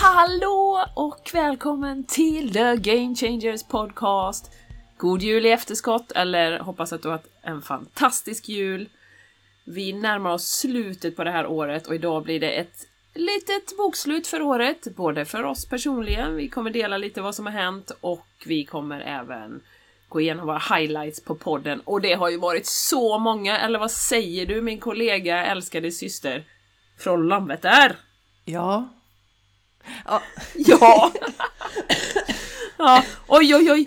Hallå och välkommen till The Game Changers Podcast! God jul i efterskott, eller hoppas att du har haft en fantastisk jul. Vi närmar oss slutet på det här året och idag blir det ett litet bokslut för året, både för oss personligen, vi kommer dela lite vad som har hänt och vi kommer även gå igenom våra highlights på podden. Och det har ju varit så många, eller vad säger du min kollega, älskade syster från Landvetter? Ja. Ja. Ja. ja. Oj, oj, oj.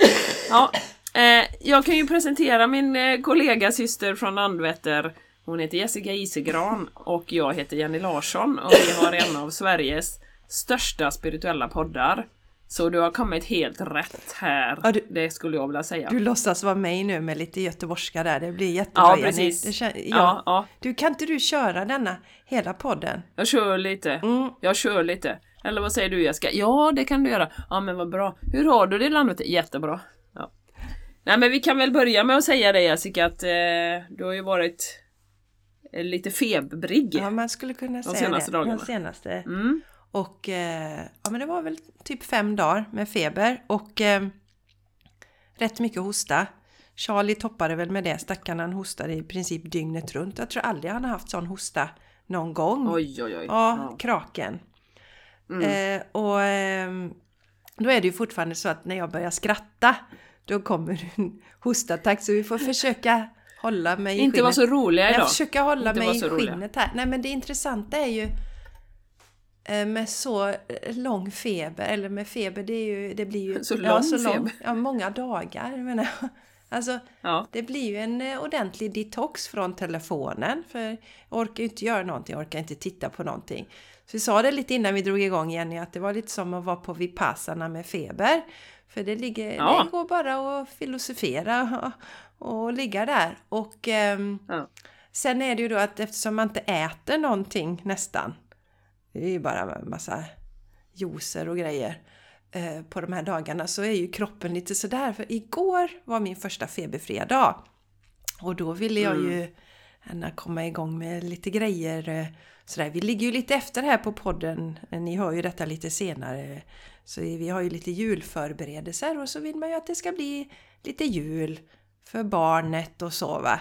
Ja. Eh, jag kan ju presentera min eh, kollega syster från Landvetter. Hon heter Jessica Isegran och jag heter Jenny Larsson och vi har en av Sveriges största spirituella poddar. Så du har kommit helt rätt här, Ja, du- det skulle jag vilja säga. Du låtsas vara mig nu med lite göteborgska där, det blir jättebra Ja, Jenny. precis. Det kän- ja. Ja, ja. Du, kan inte du köra denna hela podden? Jag kör lite. Mm. Jag kör lite. Eller vad säger du Jessica? Ja, det kan du göra. Ja, men vad bra. Hur har du det i landet? Jättebra. Ja. Nej, men vi kan väl börja med att säga det Jessica, att eh, du har ju varit eh, lite febrig. Ja, man skulle kunna säga senaste det. dagarna. De senaste. Mm. Och eh, ja, men det var väl typ fem dagar med feber och eh, rätt mycket hosta. Charlie toppade väl med det, stackarn han hostade i princip dygnet runt. Jag tror aldrig han har haft sån hosta någon gång. Oj, oj, oj. Ja, kraken. Mm. Eh, och ehm, då är det ju fortfarande så att när jag börjar skratta då kommer en hostattack så vi får försöka hålla mig i Inte vara så roliga Jag idag. försöker hålla Inte mig i skinnet här. Nej men det intressanta är ju eh, med så eh, lång feber, eller med feber, det, är ju, det blir ju... Så ja, lång så feber. Ja, många dagar menar jag. Alltså, Ja. det blir ju en eh, ordentlig detox från telefonen. För jag orkar ju inte göra någonting, jag orkar inte titta på någonting. Så vi sa det lite innan vi drog igång Jenny, att det var lite som att vara på Vipassana med feber. För det, ligger, Ja. det går bara att filosofera och, och ligga där. Och ehm, Ja. sen är det ju då att eftersom man inte äter någonting nästan, det är ju bara en massa juicer och grejer eh, på de här dagarna så är ju kroppen lite sådär. För igår var min första feberfria dag. Och då ville jag ju gärna komma igång med lite grejer. Sådär. Vi ligger ju lite efter här på podden. Ni hör ju detta lite senare. Så vi har ju lite julförberedelser och så vill man ju att det ska bli lite jul för barnet och så va.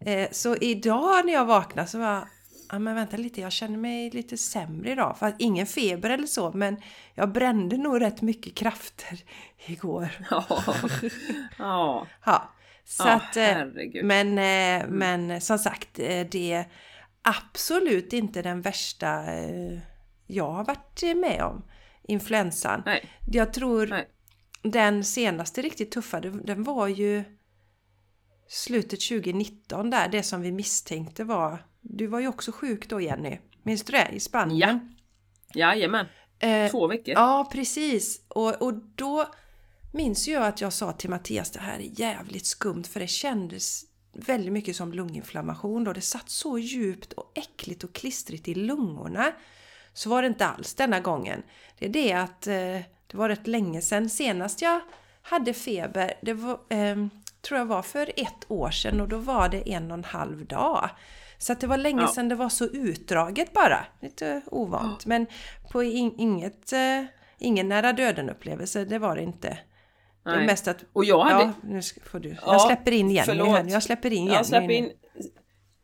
Eh, Så idag när jag vaknade så var Ja men vänta lite, jag känner mig lite sämre idag. För ingen feber eller så, men jag brände nog rätt mycket krafter igår. Ja. ja. Ja, så Ja, att... eh, herregud. Men, eh, men som sagt, det absolut inte den värsta eh, jag har varit med om. Influensan. Nej. Jag tror Nej. den senaste riktigt tuffa, den var ju slutet 2019 där, det som vi misstänkte var... Du var ju också sjuk då Jenny, minns du det? I Spanien? Jajamän. Eh, Två veckor. Ja, precis. Och, och då minns jag att jag sa till Mattias, det här är jävligt skumt för det kändes väldigt mycket som lunginflammation då. Det satt så djupt och äckligt och klistrigt i lungorna. Så var det inte alls denna gången. Det är det att eh, det var rätt länge sedan senast jag hade feber. Det var, ehm, tror jag var för ett år sedan och då var det en och en halv dag. Så att det var länge Ja. sedan det var så utdraget bara. Lite ovant. Men på in, inget, eh, ingen nära döden upplevelse, det var det inte. Det är mest att... Och jag hade... Ja, nu får du. Ja, jag släpper in Jenny förlåt. här. Jag släpper in Jenny Jag släpper in...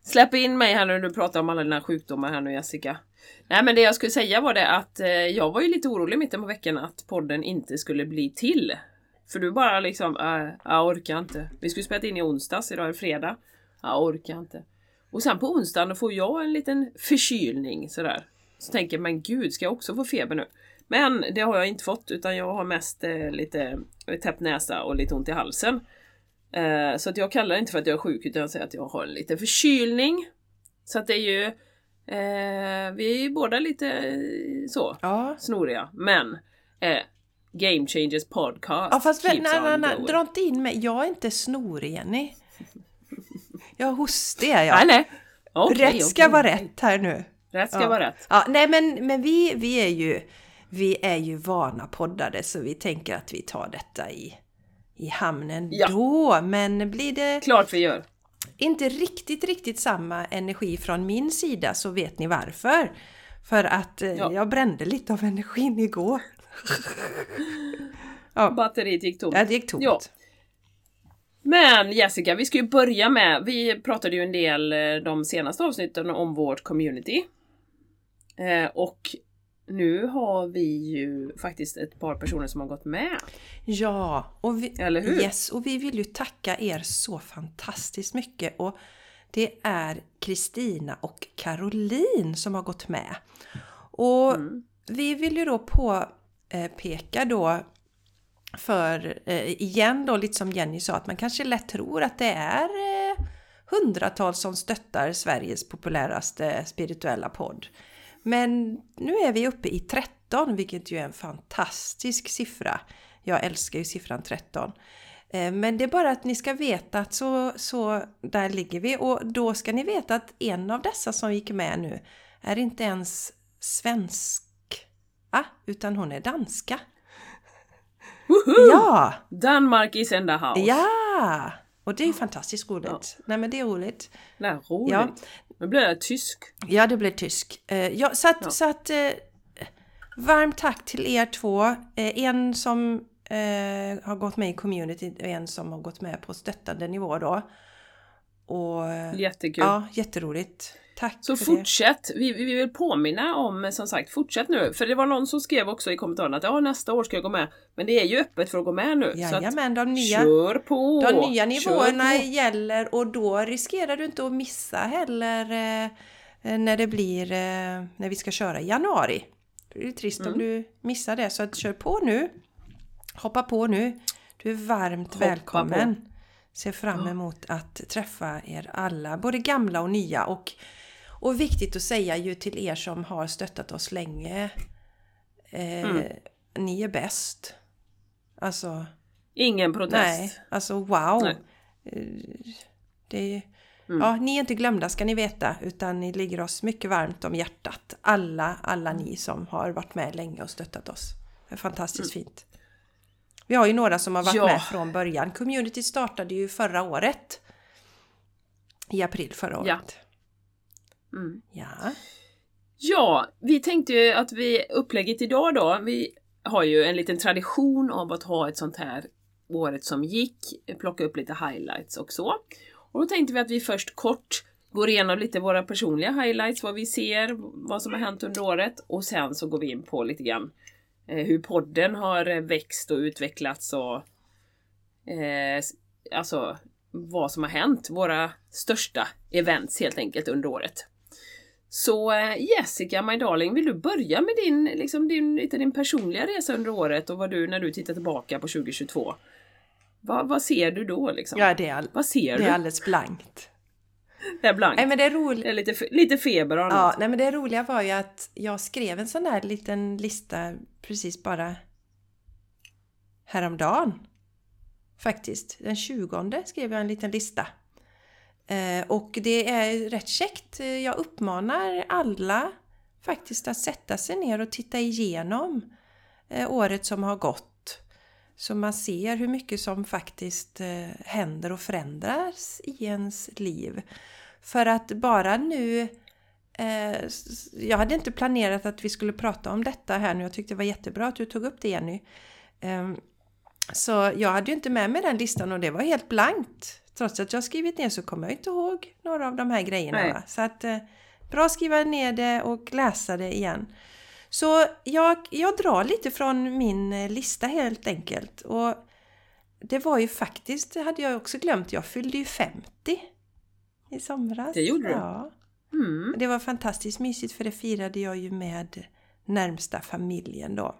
Släpp in mig här nu, du pratar om alla dina sjukdomar här nu Jessica. Nej men det jag skulle säga var det att eh, jag var ju lite orolig mitten på veckan att podden inte skulle bli till. För du bara liksom, äh, jag orkar inte. Vi skulle spela in i onsdags, idag är det fredag. Jag orkar inte. Och sen på onsdagen får jag en liten förkylning sådär. Så tänker jag, men gud, ska jag också få feber nu? Men det har jag inte fått utan jag har mest eh, lite täppt näsa och lite ont i halsen. Eh, så att jag kallar det inte för att jag är sjuk utan jag säger att jag har en liten förkylning. Så att det är ju eh, Vi är ju båda lite eh, så Ja. snoriga. Men eh, Game Changers podcast Ja fast keeps nej, nej, nej, dra inte in mig. Jag är inte snorig Jenny. Jag har hostig är jag. Nej, nej. Okej, rätt ska okej, vara rätt här nu. Rätt ska Ja. vara rätt. Ja, nej men, men vi, vi är ju vi är ju vana poddare så vi tänker att vi tar detta i, i hamnen Ja. då. Men blir det Klart vi gör. inte riktigt, riktigt samma energi från min sida så vet ni varför. För att eh, Ja. jag brände lite av energin igår. ja, Batteriet gick tomt. det gick tomt. Ja. Men Jessica, vi ska ju börja med, vi pratade ju en del eh, de senaste avsnitten om vårt community. Eh, och nu har vi ju faktiskt ett par personer som har gått med. Ja, och vi, Eller hur? Yes, och vi vill ju tacka er så fantastiskt mycket. Och det är Kristina och Caroline som har gått med. Och Mm. vi vill ju då påpeka då för, eh, igen då, lite som Jenny sa, att man kanske lätt tror att det är eh, hundratals som stöttar Sveriges populäraste spirituella podd. Men nu är vi uppe i 13, vilket ju är en fantastisk siffra. Jag älskar ju siffran 13. Eh, Men det är bara att ni ska veta att så, så där ligger vi och då ska ni veta att en av dessa som gick med nu är inte ens svensk, ah, utan hon är danska. Woho! Ja! Danmark is in the house. Ja! Och det är ju fantastiskt roligt. Nej men det är roligt. Är roligt. Ja. Nu blir det tysk. Ja, det blir tysk. Eh, ja, så att, Ja. så att eh, varmt tack till er två. Eh, en som har gått med i community och en som har gått med på stöttande nivå då. Och Jättekul. ja, jätteroligt. Tack Så fortsätt! Vi, vi vill påminna om, som sagt, fortsätt nu. För det var någon som skrev också i kommentarerna att ja, nästa år ska jag gå med. Men det är ju öppet för att gå med nu. det. så att, Jajamän, de nya, kör på! de nya nivåerna på. gäller och då riskerar du inte att missa heller eh, eh, när det blir eh, när vi ska köra i januari. Det är trist Mm. om du missar det så att kör på nu. Hoppa på nu. Du är varmt Hoppa välkommen. Ser fram emot att träffa er alla, både gamla och nya. Och, och viktigt att säga ju till er som har stöttat oss länge. Eh, Mm. Ni är bäst. Alltså, Ingen protest. nej, alltså wow. Nej. Eh, Det, Mm. Ja, ni är inte glömda ska ni veta, utan ni ligger oss mycket varmt om hjärtat. Alla, alla ni som har varit med länge och stöttat oss. Det är fantastiskt fint. Vi har ju några som har varit Ja. med från början. Community startade ju förra året. I april förra året. Mm. Ja. Ja, vi tänkte ju att vi, upplägget idag då, vi har ju en liten tradition av att ha ett sånt här året som gick, plocka upp lite highlights och så. Och då tänkte vi att vi först kort går igenom lite våra personliga highlights, vad vi ser, vad som har hänt under året och sen så går vi in på lite grann eh, hur podden har eh, växt och utvecklats och eh, alltså vad som har hänt, våra största events helt enkelt under året. Så eh, Jessica, my darling, vill du börja med din, liksom din, lite din personliga resa under året och vad du, när du tittar tillbaka på 2022? Vad, vad ser du då liksom? Ja, det är, all, Vad ser det du? är alldeles blankt. Det är blankt. Nej, men det är roligt. lite, lite feber och Ja, annat. nej men det roliga var ju att jag skrev en sån där liten lista precis bara häromdagen. Faktiskt. Den 20 skrev jag en liten lista. Eh, och det är rätt käckt. Eh, jag uppmanar alla faktiskt att sätta sig ner och titta igenom eh, året som har gått. Så man ser hur mycket som faktiskt händer och förändras i ens liv. För att bara nu jag hade inte planerat att vi skulle prata om detta här nu. Jag tyckte det var jättebra att du tog upp det Jenny. Ehm, så jag hade ju inte med mig den listan och det var helt blankt. Trots att jag skrivit ner så kommer jag inte ihåg några av de här grejerna. Så att eh, bra att skriva ner det och läsa det igen. Så jag, jag drar lite från min eh, lista helt enkelt. Och det var ju faktiskt, det hade jag också glömt, jag fyllde ju 50 i somras. Det gjorde du? Ja. Mm. Det var fantastiskt mysigt för det firade jag ju med närmsta familjen då.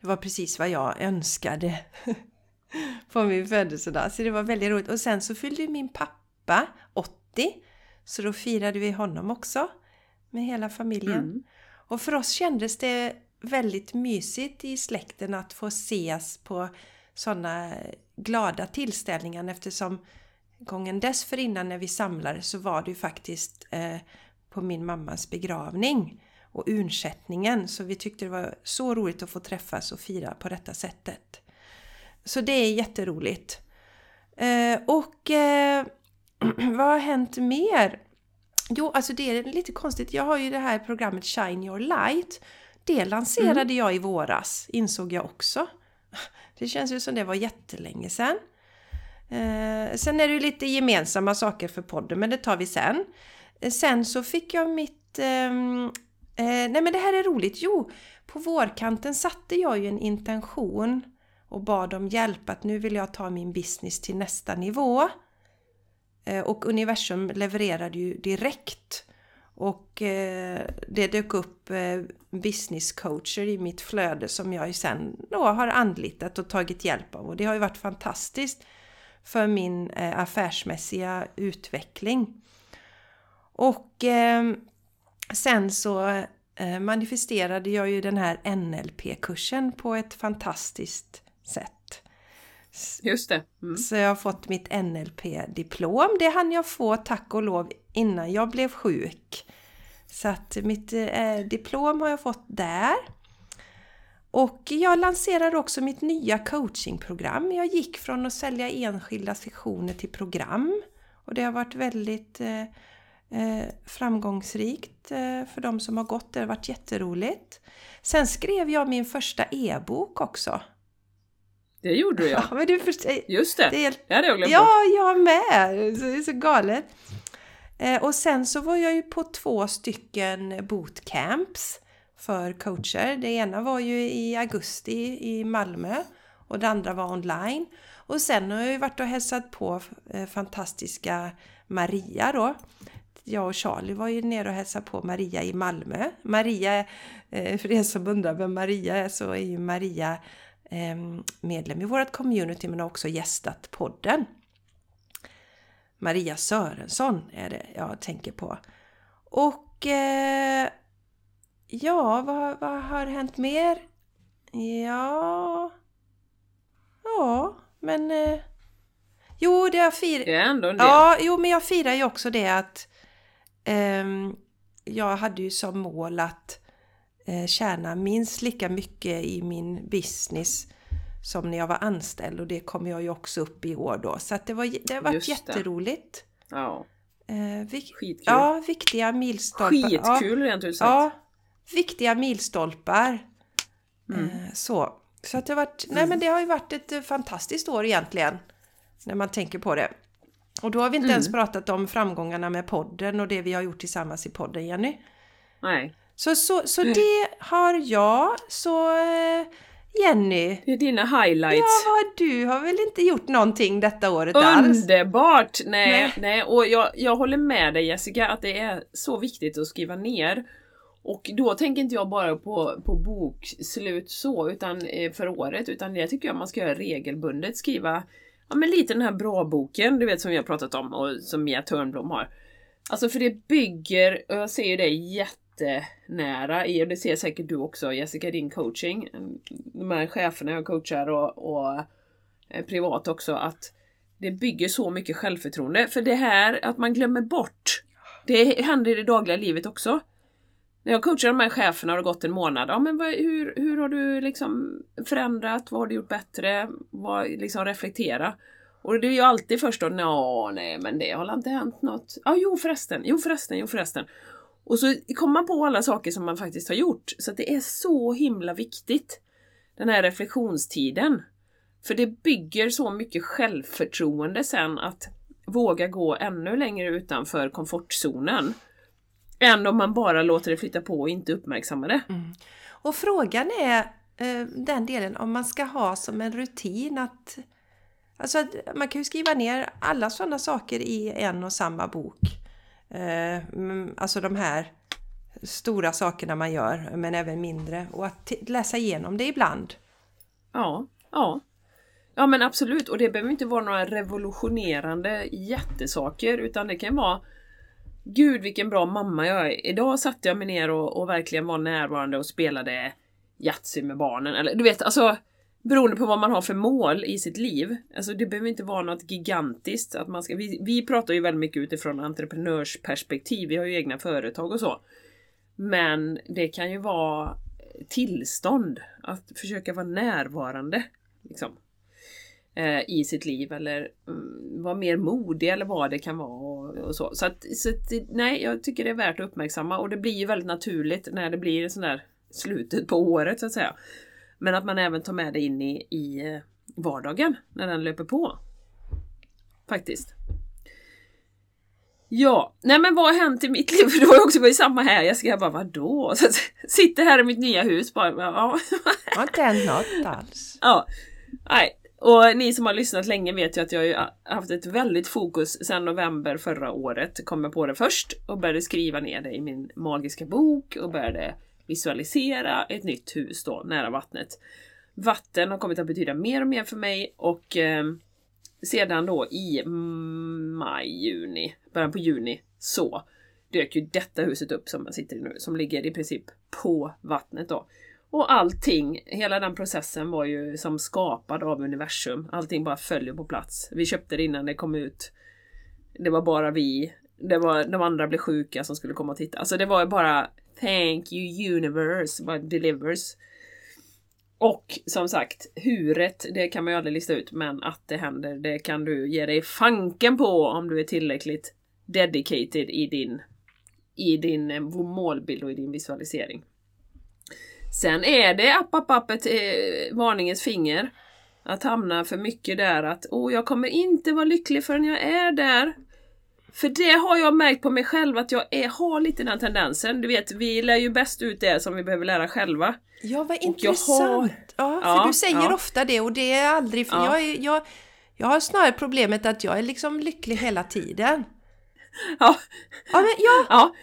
Det var precis vad jag önskade på min födelsedag. Så det var väldigt roligt. Och sen så fyllde min pappa 80. Så då firade vi honom också med hela familjen. Mm. Och för oss kändes det väldigt mysigt i släkten att få ses på sådana glada tillställningar eftersom gången dessförinnan när vi samlades så var det ju faktiskt eh, på min mammas begravning och urnsättningen. Så vi tyckte det var så roligt att få träffas och fira på detta sättet. Så det är jätteroligt. Eh, och eh, vad har hänt mer? Jo, alltså det är lite konstigt. Jag har ju det här programmet Shine Your Light. Det lanserade mm. jag i våras, insåg jag också. Det känns ju som det var jättelänge sedan. Eh, sen är det ju lite gemensamma saker för podden, men det tar vi sen. Eh, sen så fick jag mitt... Ehm, eh, nej men det här är roligt. Jo, på vårkanten satte jag ju en intention och bad om hjälp att nu vill jag ta min business till nästa nivå. Eh, och universum levererade ju direkt. Och eh, det dök upp eh, business coacher i mitt flöde som jag ju sen då har anlitat och tagit hjälp av. Och det har ju varit fantastiskt för min affärsmässiga utveckling. Och ehm, sen så manifesterade jag ju den här NLP-kursen på ett fantastiskt sätt. Just det. Mm. Så jag har fått mitt NLP-diplom. Det hann jag få tack och lov innan jag blev sjuk. Så att mitt eh, diplom har jag fått där. Och jag lanserade också mitt nya coachingprogram. Jag gick från att sälja enskilda sektioner till program. Och det har varit väldigt eh, eh, framgångsrikt eh, för de som har gått. Det har varit jätteroligt. Sen skrev jag min första e-bok också. Det gjorde du ja. men du förstår, Just det, det, det hade jag glömt Ja, bort. jag med! Det är så galet. Eh, och sen så var jag ju på två stycken bootcamps för coacher. Det ena var ju i augusti i Malmö och det andra var online. Och sen har jag ju varit och hälsat på eh, fantastiska Maria då. Jag och Charlie var ju nere och hälsade på Maria i Malmö. Maria, eh, för er som undrar vem Maria är, så är ju Maria medlem i vårt community men har också gästat podden. Maria Sörensson är det jag tänker på. Och eh, ja, vad, vad har hänt mer? Ja... Ja, men... Eh, jo, det jag firar... Det är ändå en del. Ja, jo, men jag firar ju också det att... Eh, jag hade ju som mål att eh, tjäna minst lika mycket i min business som när jag var anställd och det kom jag ju också upp i år då. Så att det, var, det har varit Just jätteroligt. Det. Ja. Eh, vi, Skitkul. Ja, viktiga milstolpar. Skitkul ja, rent ut sagt. Ja, viktiga milstolpar. Mm. Eh, så. Så att det, har varit, nej, men det har ju varit ett eh, fantastiskt år egentligen. När man tänker på det. Och då har vi inte mm. ens pratat om framgångarna med podden och det vi har gjort tillsammans i podden, Jenny. Nej. Så, så, så mm. det har jag. Så eh, Jenny. Det är dina highlights. Ja, vad du har väl inte gjort någonting detta året alls? Underbart! Nej, nej. nej. Och jag, jag håller med dig Jessica att det är så viktigt att skriva ner. Och då tänker inte jag bara på, på bokslut så, utan eh, för året, utan det tycker jag man ska göra regelbundet. Skriva ja, men lite den här bra boken, du vet som vi har pratat om och som Mia Törnblom har. Alltså för det bygger, och jag ser ju det jätte jättenära i, och det ser säkert du också Jessica, din coaching. De här cheferna jag coachar och, och eh, privat också, att det bygger så mycket självförtroende. För det här att man glömmer bort, det händer i det dagliga livet också. När jag coachar de här cheferna har det gått en månad. Ja, men vad, hur, hur har du liksom förändrat? Vad har du gjort bättre? Vad, liksom reflektera. Och det är ju alltid först då, nej men det har inte hänt något. Ja, jo förresten, jo förresten, jo förresten. Och så kommer man på alla saker som man faktiskt har gjort. Så det är så himla viktigt. Den här reflektionstiden. För det bygger så mycket självförtroende sen att våga gå ännu längre utanför komfortzonen. Än om man bara låter det flytta på och inte uppmärksammar det. Mm. Och frågan är eh, den delen om man ska ha som en rutin att Alltså att man kan ju skriva ner alla sådana saker i en och samma bok. Eh, mm, alltså de här stora sakerna man gör, men även mindre. Och att läsa igenom det ibland. Ja, ja. Ja men absolut, och det behöver inte vara några revolutionerande jättesaker utan det kan vara Gud vilken bra mamma jag är. Idag satte jag mig ner och, och verkligen var närvarande och spelade Yatzy med barnen. Eller du vet, alltså Beroende på vad man har för mål i sitt liv. Alltså det behöver inte vara något gigantiskt. Att man ska, vi, vi pratar ju väldigt mycket utifrån entreprenörsperspektiv. Vi har ju egna företag och så. Men det kan ju vara tillstånd. Att försöka vara närvarande. Liksom, eh, I sitt liv eller mm, vara mer modig eller vad det kan vara. Och, och så. Så, att, så att, nej, jag tycker det är värt att uppmärksamma och det blir ju väldigt naturligt när det blir sån där slutet på året så att säga. Men att man även tar med det in i, i eh, vardagen när den löper på. Faktiskt. Ja, nej men vad har hänt i mitt liv? För det var ju också var ju samma här. Jag ska bara vadå? Så sitter här i mitt nya hus bara. Ja. Har inte hänt något alls. Ja. Nej. Och ni som har lyssnat länge vet ju att jag har haft ett väldigt fokus sedan november förra året. Kom jag på det först och började skriva ner det i min magiska bok och började visualisera ett nytt hus då nära vattnet. Vatten har kommit att betyda mer och mer för mig och eh, sedan då i maj, juni, början på juni så dök ju detta huset upp som jag sitter i nu, som ligger i princip på vattnet då. Och allting, hela den processen var ju som skapad av universum. Allting bara följer på plats. Vi köpte det innan det kom ut. Det var bara vi. Det var de andra blev sjuka som skulle komma och titta. Alltså det var bara Thank you universe, what delivers. Och som sagt, huret, det kan man ju aldrig lista ut, men att det händer, det kan du ge dig fanken på om du är tillräckligt dedicated i din, i din eh, målbild och i din visualisering. Sen är det app, app, app ett eh, varningens finger. Att hamna för mycket där att åh, jag kommer inte vara lycklig förrän jag är där. För det har jag märkt på mig själv att jag är, har lite den tendensen. Du vet, vi lär ju bäst ut det som vi behöver lära själva. Ja, vad intressant! Har... Ja, för ja, du säger ja. ofta det och det är aldrig... För ja. jag, jag, jag har snarare problemet att jag är liksom lycklig hela tiden. Ja. Ja, men, ja. ja.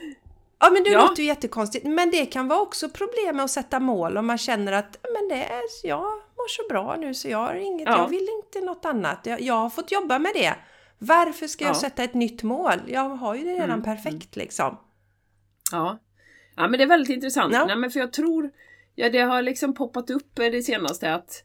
Ja men det ja. låter ju jättekonstigt. Men det kan vara också problem med att sätta mål om man känner att men det är, jag mår så bra nu så jag har inget, ja. jag vill inte något annat. Jag, jag har fått jobba med det. Varför ska jag sätta ett nytt mål? Jag har ju det redan mm. perfekt liksom. Ja. Ja men det är väldigt intressant. Ja. Nej, men för jag tror, ja det har liksom poppat upp det senaste att,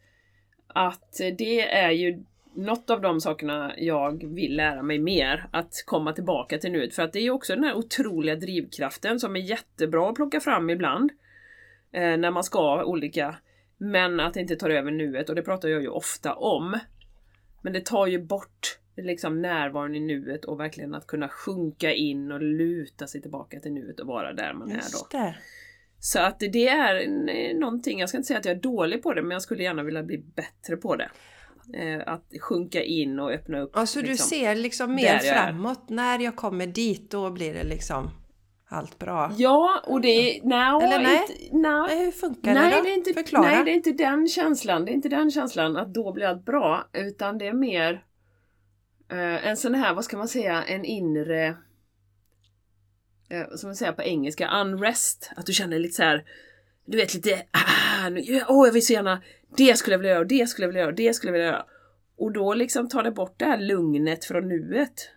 att det är ju något av de sakerna jag vill lära mig mer, att komma tillbaka till nuet. För att det är ju också den här otroliga drivkraften som är jättebra att plocka fram ibland. Eh, när man ska olika, men att det inte tar över nuet och det pratar jag ju ofta om. Men det tar ju bort liksom närvaron i nuet och verkligen att kunna sjunka in och luta sig tillbaka till nuet och vara där man Just är då. Det. Så att det är någonting, jag ska inte säga att jag är dålig på det, men jag skulle gärna vilja bli bättre på det. Eh, att sjunka in och öppna upp. Alltså liksom, du ser liksom mer framåt, när jag kommer dit då blir det liksom allt bra. Ja, och det. No, Eller nej? Inte, no. nej hur funkar nej, det då? Det är inte, Förklara. Nej, det är inte den känslan. Det är inte den känslan att då blir allt bra, utan det är mer Eh, en sån här, vad ska man säga, en inre eh, uh, som man säger på engelska, unrest. Att du känner lite så här, du vet lite, ah, nu, oh, jag vill så gärna, det skulle jag vilja göra, det skulle jag vilja göra, det skulle jag vilja göra. Och då liksom tar det bort det här lugnet från nuet.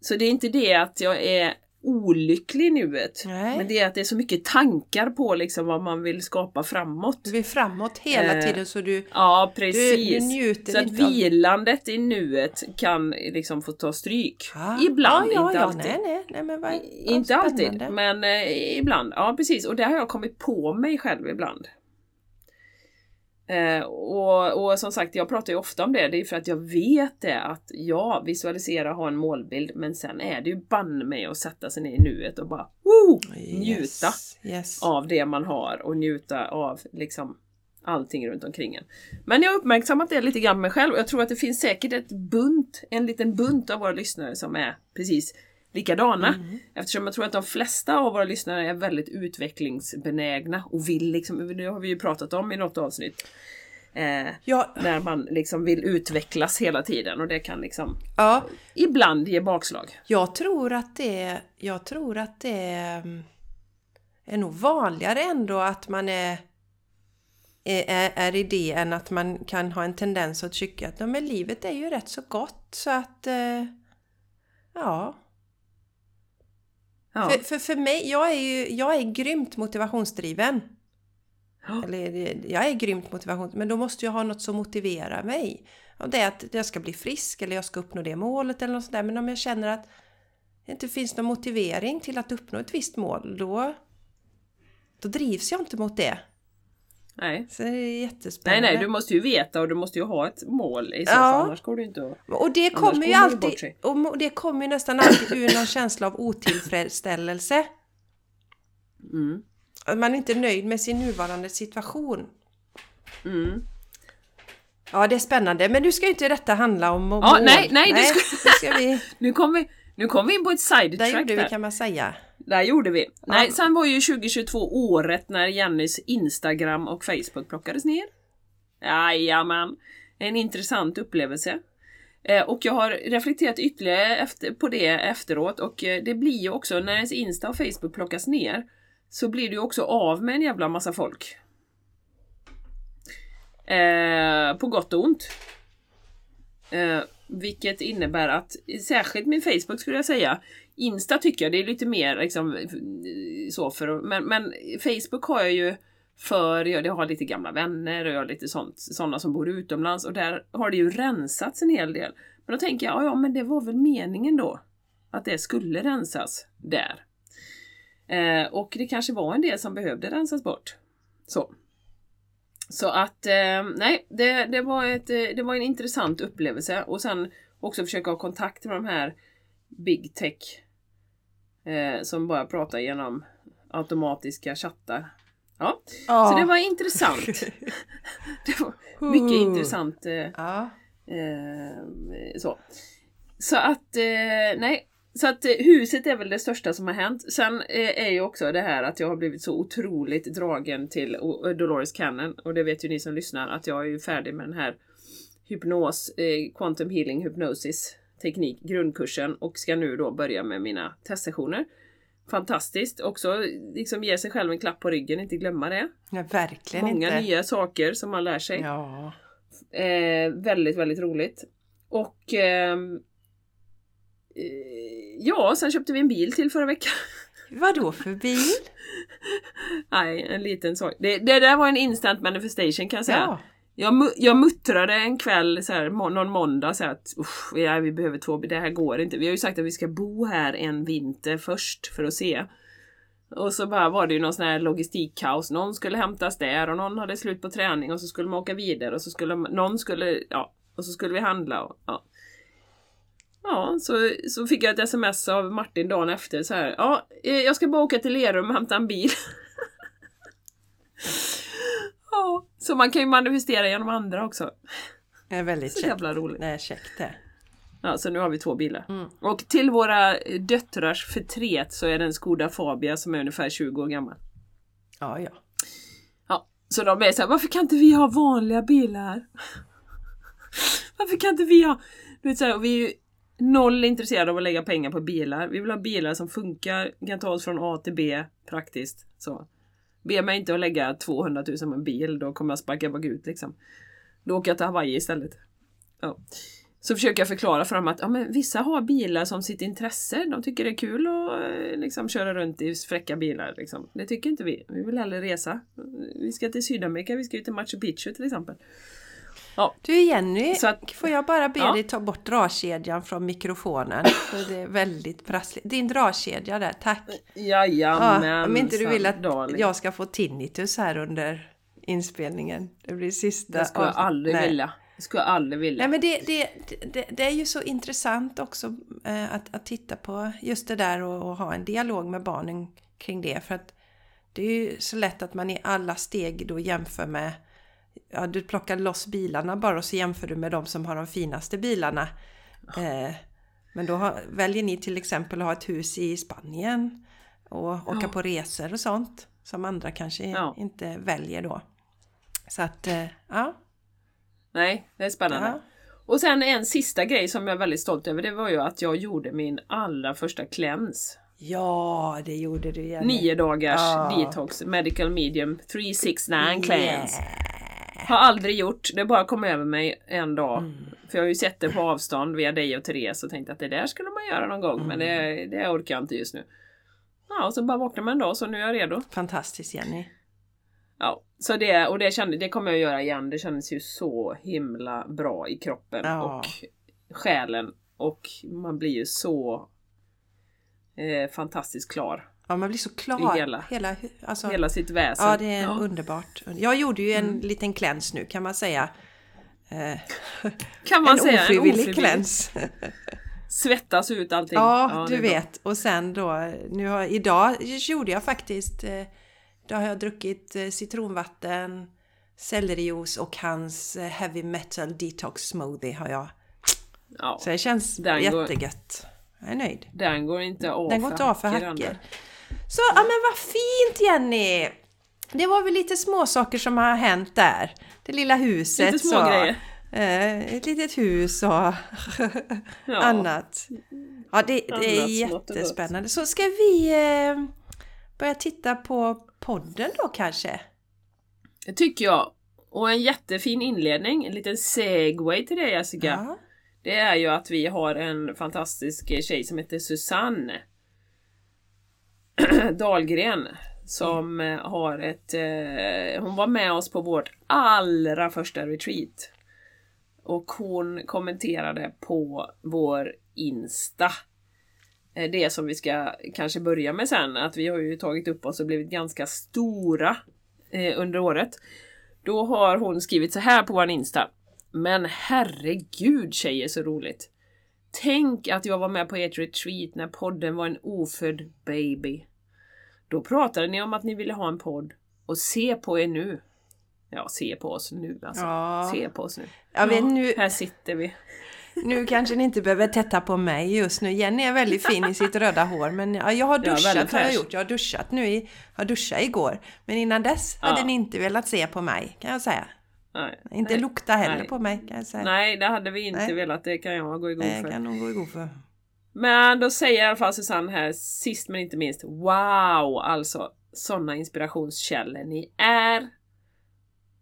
Så det är inte det att jag är olycklig i nuet. Nej. Men det är att det är så mycket tankar på liksom vad man vill skapa framåt. Du vill framåt hela eh, tiden så du, ja, precis. du, du njuter Så att vilandet i nuet kan liksom få ta stryk. Ah. Ibland, ja, ja, inte alltid. Nej, nej, nej, men vad, inte alltid, men eh, ibland. Ja precis, och det har jag kommit på mig själv ibland. Eh, och, och, som sagt, jag pratar ju ofta om det, det är för att jag vet det att ja, visualisera, ha en målbild, men sen är det ju banne mig att sätta sig ner i nuet och bara woo, njuta yes. av det man har och njuta av liksom allting runt omkring en. Men jag har uppmärksammat det lite grann med mig själv och jag tror att det finns säkert ett bunt, en liten bunt av våra lyssnare som är precis likadana. Mm. Eftersom jag tror att de flesta av våra lyssnare är väldigt utvecklingsbenägna och vill liksom, det har vi ju pratat om i något avsnitt. Eh, ja. När man liksom vill utvecklas hela tiden och det kan liksom ja. ibland ge bakslag. Jag tror att det, jag tror att det är, är nog vanligare ändå att man är är, är i det än att man kan ha en tendens att tycka att men livet är ju rätt så gott så att eh, ja. Ja. För, för, för mig, jag är ju jag är grymt motivationsdriven. Ja. Eller jag är grymt motivationsdriven, men då måste jag ha något som motiverar mig. Om det är att jag ska bli frisk eller jag ska uppnå det målet eller något sånt där. Men om jag känner att det inte finns någon motivering till att uppnå ett visst mål, då, då drivs jag inte mot det. Nej. Så det är jättespännande. Nej, nej, du måste ju veta och du måste ju ha ett mål i så ja. annars går det inte att... Och det kommer ju alltid, och det kommer ju nästan alltid ur någon känsla av otillfredsställelse. Mm. Att man är inte nöjd med sin nuvarande situation. Mm. Ja, det är spännande. Men nu ska ju inte detta handla om ja, mål. Nej, nej, nej ska... nu, ska vi... nu kom vi nu kom vi in på ett sidetrack där. gjorde vi kan man säga. Där gjorde vi. Ja. Nej, sen var ju 2022 året när Jennys Instagram och Facebook plockades ner. Jajamän. En intressant upplevelse. Eh, och jag har reflekterat ytterligare efter, på det efteråt och eh, det blir ju också när ens Insta och Facebook plockas ner så blir du också av med en jävla massa folk. Eh, på gott och ont. Eh, vilket innebär att, särskilt min Facebook skulle jag säga, Insta tycker jag det är lite mer liksom eh, så för men, men Facebook har jag ju för jag har lite gamla vänner och jag har lite sånt, sådana som bor utomlands och där har det ju rensats en hel del. Men då tänker jag, ja men det var väl meningen då att det skulle rensas där. Eh, och det kanske var en del som behövde rensas bort. Så. Så att, eh, nej, det, det, var ett, eh, det var en intressant upplevelse och sen också försöka ha kontakt med de här Big Tech eh, som bara pratar genom automatiska chattar. Ja, oh. så det var intressant. det var mycket uh. intressant. Eh, ja. eh, så. så att, eh, nej, så att eh, huset är väl det största som har hänt. Sen eh, är ju också det här att jag har blivit så otroligt dragen till Dolores Cannon. Och det vet ju ni som lyssnar att jag är ju färdig med den här hypnos, eh, quantum healing hypnosis teknik, grundkursen och ska nu då börja med mina testsessioner. Fantastiskt! Också liksom ge sig själv en klapp på ryggen, inte glömma det. Ja, verkligen Många inte. nya saker som man lär sig. Ja. Eh, väldigt, väldigt roligt. Och ehm, eh, ja, sen köpte vi en bil till förra veckan. Vad då för bil? Nej, en liten sak. Det, det där var en instant manifestation kan jag säga. Ja. Jag, jag muttrade en kväll, så här, någon måndag, så här, att ja, vi behöver två, det här går inte. Vi har ju sagt att vi ska bo här en vinter först för att se. Och så bara var det ju någon sån här logistikkaos. Någon skulle hämtas där och någon hade slut på träning och så skulle man åka vidare och så skulle någon skulle, ja, och så skulle vi handla. Och, ja. Ja, så, så fick jag ett sms av Martin dagen efter så här. Ja, eh, jag ska bara åka till Lerum och hämta en bil. ja, så man kan ju manifestera genom andra också. Det är väldigt så jävla roligt. Det är käckt det. Ja, så nu har vi två bilar. Mm. Och till våra döttrars förtret så är det en Skoda Fabia som är ungefär 20 år gammal. Ja, ja. Ja, så de är så här, varför kan inte vi ha vanliga bilar? varför kan inte vi ha... Du vet, så här, vi är ju noll intresserade av att lägga pengar på bilar. Vi vill ha bilar som funkar, kan ta oss från A till B praktiskt. Så. Be mig inte att lägga 200 000 på en bil, då kommer jag sparka bakut liksom. Då åker jag till Hawaii istället. Ja. Så försöker jag förklara för dem att ja, men vissa har bilar som sitt intresse. De tycker det är kul att eh, liksom, köra runt i fräcka bilar. Liksom. Det tycker inte vi. Vi vill hellre resa. Vi ska till Sydamerika, vi ska ju till Machu Picchu till exempel. Ja. Du Jenny, att, får jag bara be ja. dig ta bort dragkedjan från mikrofonen? För det är väldigt prassligt. Din dragkedja där, tack! Jajamän! Ja, om inte du vill att jag ska få tinnitus här under inspelningen. Det blir sista... Det skulle jag aldrig Nej. vilja. Det skulle jag aldrig vilja. Nej, men det, det, det, det är ju så intressant också eh, att, att titta på just det där och, och, ha en dialog med barnen kring det. För att det är ju så lätt att man i alla steg då jämför med ja, du plockar loss bilarna bara och så jämför du med de som har de finaste bilarna. Eh, men då har, väljer ni till exempel att ha ett hus i Spanien och åka Ja. på resor och sånt som andra kanske Ja. inte väljer då. Så att, eh, ja. Nej, det är spännande. ja. Och sen en sista grej som jag är väldigt stolt över, det var ju att jag gjorde min allra första cleanse. Ja, det gjorde du Jenny. Nio dagars detox, medical medium 369 cleanse. Yeah. Har aldrig gjort, det bara kom över mig en dag. Mm. För jag har ju sett det på avstånd via dig och Therese och tänkte att det där skulle man göra någon gång, men det, Mm. det orkar jag inte just nu. Ja, och så bara vaknade man en dag så nu är jag redo. Fantastiskt Jenny. Ja, så det, och det, kände, det kommer jag att göra igen. Det kändes ju så himla bra i kroppen Ja. och själen. Och man blir ju så eh, fantastiskt klar. Ja, man blir så klar. Hela- hela, alltså, Hela sitt väsen. Ja, det är Ja. underbart. Jag gjorde ju en Mm. liten kläns nu kan man säga. Eh, Kan man en säga. ofrivillig en ofrivillig kläns. Svettas ut allting. Ja, det du vet. Och sen då, nu har, idag gjorde jag faktiskt, eh, då har jag druckit eh, citronvatten, sellerijuice och hans heavy metal detox smoothie har jag. Ja, Så det känns Den går- jättegött. Jag är nöjd. den går inte av Den går inte av för hacker. Så, ja men vad fint Jenny! Det var väl lite små saker som har hänt där. Det lilla huset. Lite små så. Eh, ett litet hus och Ja. annat. Ja, det, det är jättespännande. Så ska vi eh, börja titta på podden då kanske? Det tycker jag. Och en jättefin inledning, en liten segway till det Jessica. Ja. Det är ju att vi har en fantastisk tjej som heter Susanne Dahlgren som mm. har ett... Eh, hon var med oss på vårt allra första retreat. Och hon kommenterade på vår Insta. Eh, det som vi ska kanske börja med sen, att vi har ju tagit upp oss och blivit ganska stora eh, under året. Då har hon skrivit så här på vår Insta. Men herregud tjejer så roligt! Tänk att jag var med på ert retreat när podden var en ofödd baby. Då pratade ni om att ni ville ha en podd. Och se på er nu! Ja, se på oss nu alltså. Ja. Se på oss nu. Jag vet, nu, Här sitter vi. nu kanske ni inte behöver tätta på mig just nu. Jenny är väldigt fin i sitt röda hår men ja, jag har Ja, duschat väldigt har jag gjort. Jag har duschat nu. I, jag duschade igår. Men innan dess hade Ja. ni inte velat se på mig kan jag säga. Nej, Inte nej, lukta heller nej. på mig kan jag säga. Nej, det hade vi inte Nej. velat. Det kan jag gå igång Nej, för. jag kan nog gå igång för. Men då säger i alla fall Susanne här, sist men inte minst, wow! Alltså, sådana inspirationskällor ni är.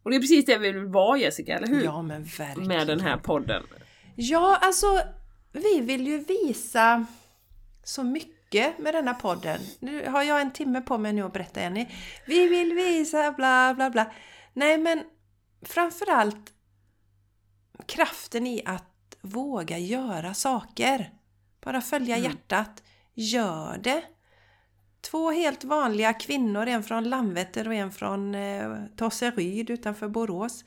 Och det är precis det vi vill vara Jessica, eller hur? Ja men verkligen. Med den här podden. Ja, alltså vi vill ju visa så mycket med denna podden. Nu har jag en timme på mig nu att berätta Jenny. Vi vill visa bla bla bla. Nej men framförallt kraften i att våga göra saker. Bara följa Mm. hjärtat. Gör det! Två helt vanliga kvinnor, en från Landvetter och en från eh, Tosseryd utanför Borås.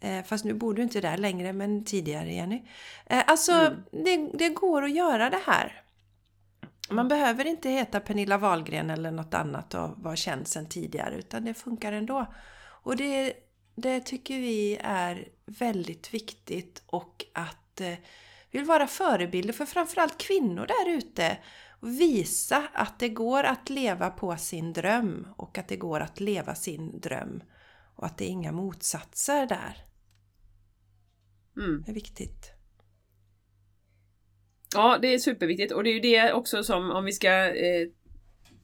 Eh, fast nu bor du inte där längre, men tidigare Jenny. Eh, alltså, Mm. det, det går att göra det här. Man behöver inte heta Pernilla Wahlgren eller något annat och vara känd sedan tidigare, utan det funkar ändå. Och det, det tycker vi är väldigt viktigt och att eh, vi vill vara förebilder för framförallt kvinnor där ute och visa att det går att leva på sin dröm och att det går att leva sin dröm och att det är inga motsatser där. Mm. Det är viktigt. Ja, det är superviktigt och det är ju det också som, om vi ska eh,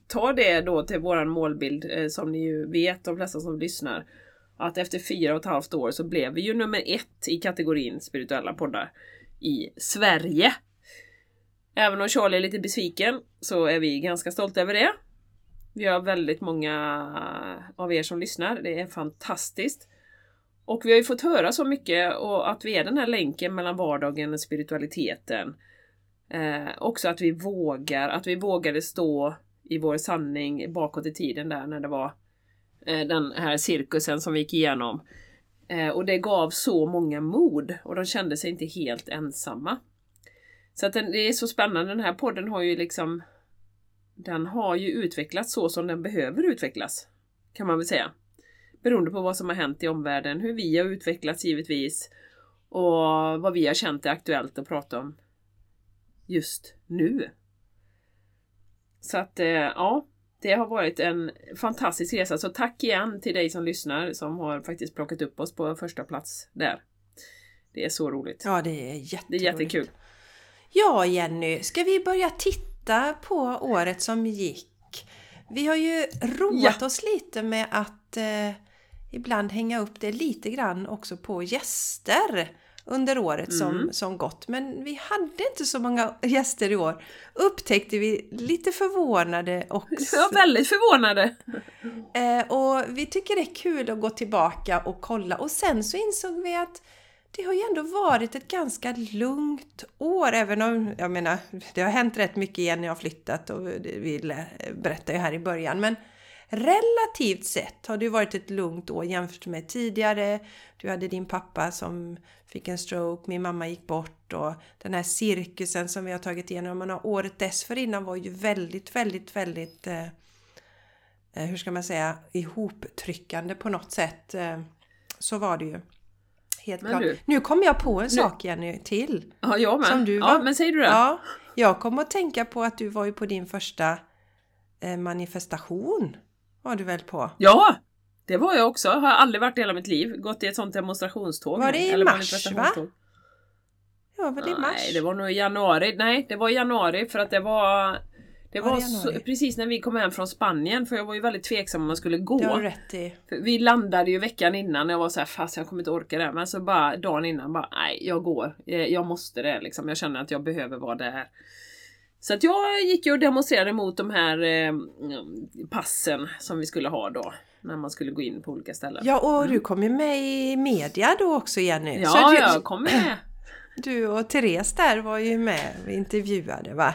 ta det då till våran målbild, eh, som ni ju vet, de flesta som lyssnar, att efter fyra och ett halvt år så blev vi ju nummer ett i kategorin spirituella poddar i Sverige. Även om Charlie är lite besviken så är vi ganska stolta över det. Vi har väldigt många av er som lyssnar, det är fantastiskt. Och vi har ju fått höra så mycket och att vi är den här länken mellan vardagen och spiritualiteten. Eh, också att vi vågar, att vi vågade stå i vår sanning bakåt i tiden där när det var eh, den här cirkusen som vi gick igenom. Eh, och det gav så många mod och de kände sig inte helt ensamma. Så att den, det är så spännande, den här podden har ju liksom Den har ju utvecklats så som den behöver utvecklas. Kan man väl säga. Beroende på vad som har hänt i omvärlden, hur vi har utvecklats givetvis och vad vi har känt är aktuellt att prata om just nu. Så att eh, ja, det har varit en fantastisk resa. Så tack igen till dig som lyssnar som har faktiskt plockat upp oss på första plats där. Det är så roligt. Ja, det är jätteroligt. Det är jättekul. Ja, Jenny, ska vi börja titta på året som gick? Vi har ju roat oss lite med att eh, ibland hänga upp det lite grann också på gäster under året som, Mm. som gått. Men vi hade inte så många gäster i år. Upptäckte vi lite förvånade och var väldigt förvånade. Eh, och vi tycker det är kul att gå tillbaka och kolla. Och sen så insåg vi att det har ju ändå varit ett ganska lugnt år, även om, jag menar, det har hänt rätt mycket igen när jag har flyttat och vi berättade ju här i början. Men relativt sett har det varit ett lugnt år jämfört med tidigare. Du hade din pappa som fick en stroke, min mamma gick bort och den här cirkusen som vi har tagit igenom. Men året dessförinnan var ju väldigt, väldigt, väldigt eh, eh, hur ska man säga, ihoptryckande på något sätt. Eh, så var det ju. Helt Men klart. du- nu kom jag på en sak Jenny till. Ja, jag med. Som du ja, var- men säger du det? Ja, jag kom att tänka på att du var ju på din första eh, manifestation. Var du väl på? Ja! Det var jag också. Har aldrig varit i hela mitt liv. Gått i ett sånt demonstrationståg. Var det i Eller mars, manifestationståg. Ja, väl i mars? Nej, det var nog i januari. Nej, det var i januari för att det var... Det Var var det så, precis när vi kom hem från Spanien, för jag var ju väldigt tveksam om man skulle gå. Det har rätt i. För Vi landade ju veckan innan och jag var så här, fast jag kommer inte orka det. Men så bara dagen innan bara, nej jag går. Eh, Jag måste det liksom. Jag känner att jag behöver vara där. Så att jag gick ju och demonstrerade mot de här eh, passen som vi skulle ha då. När man skulle gå in på olika ställen. Ja, och du kom ju med i media då också Jenny. Mm. Ja, Så du, jag kom med. du och Therese där var ju med och intervjuade va?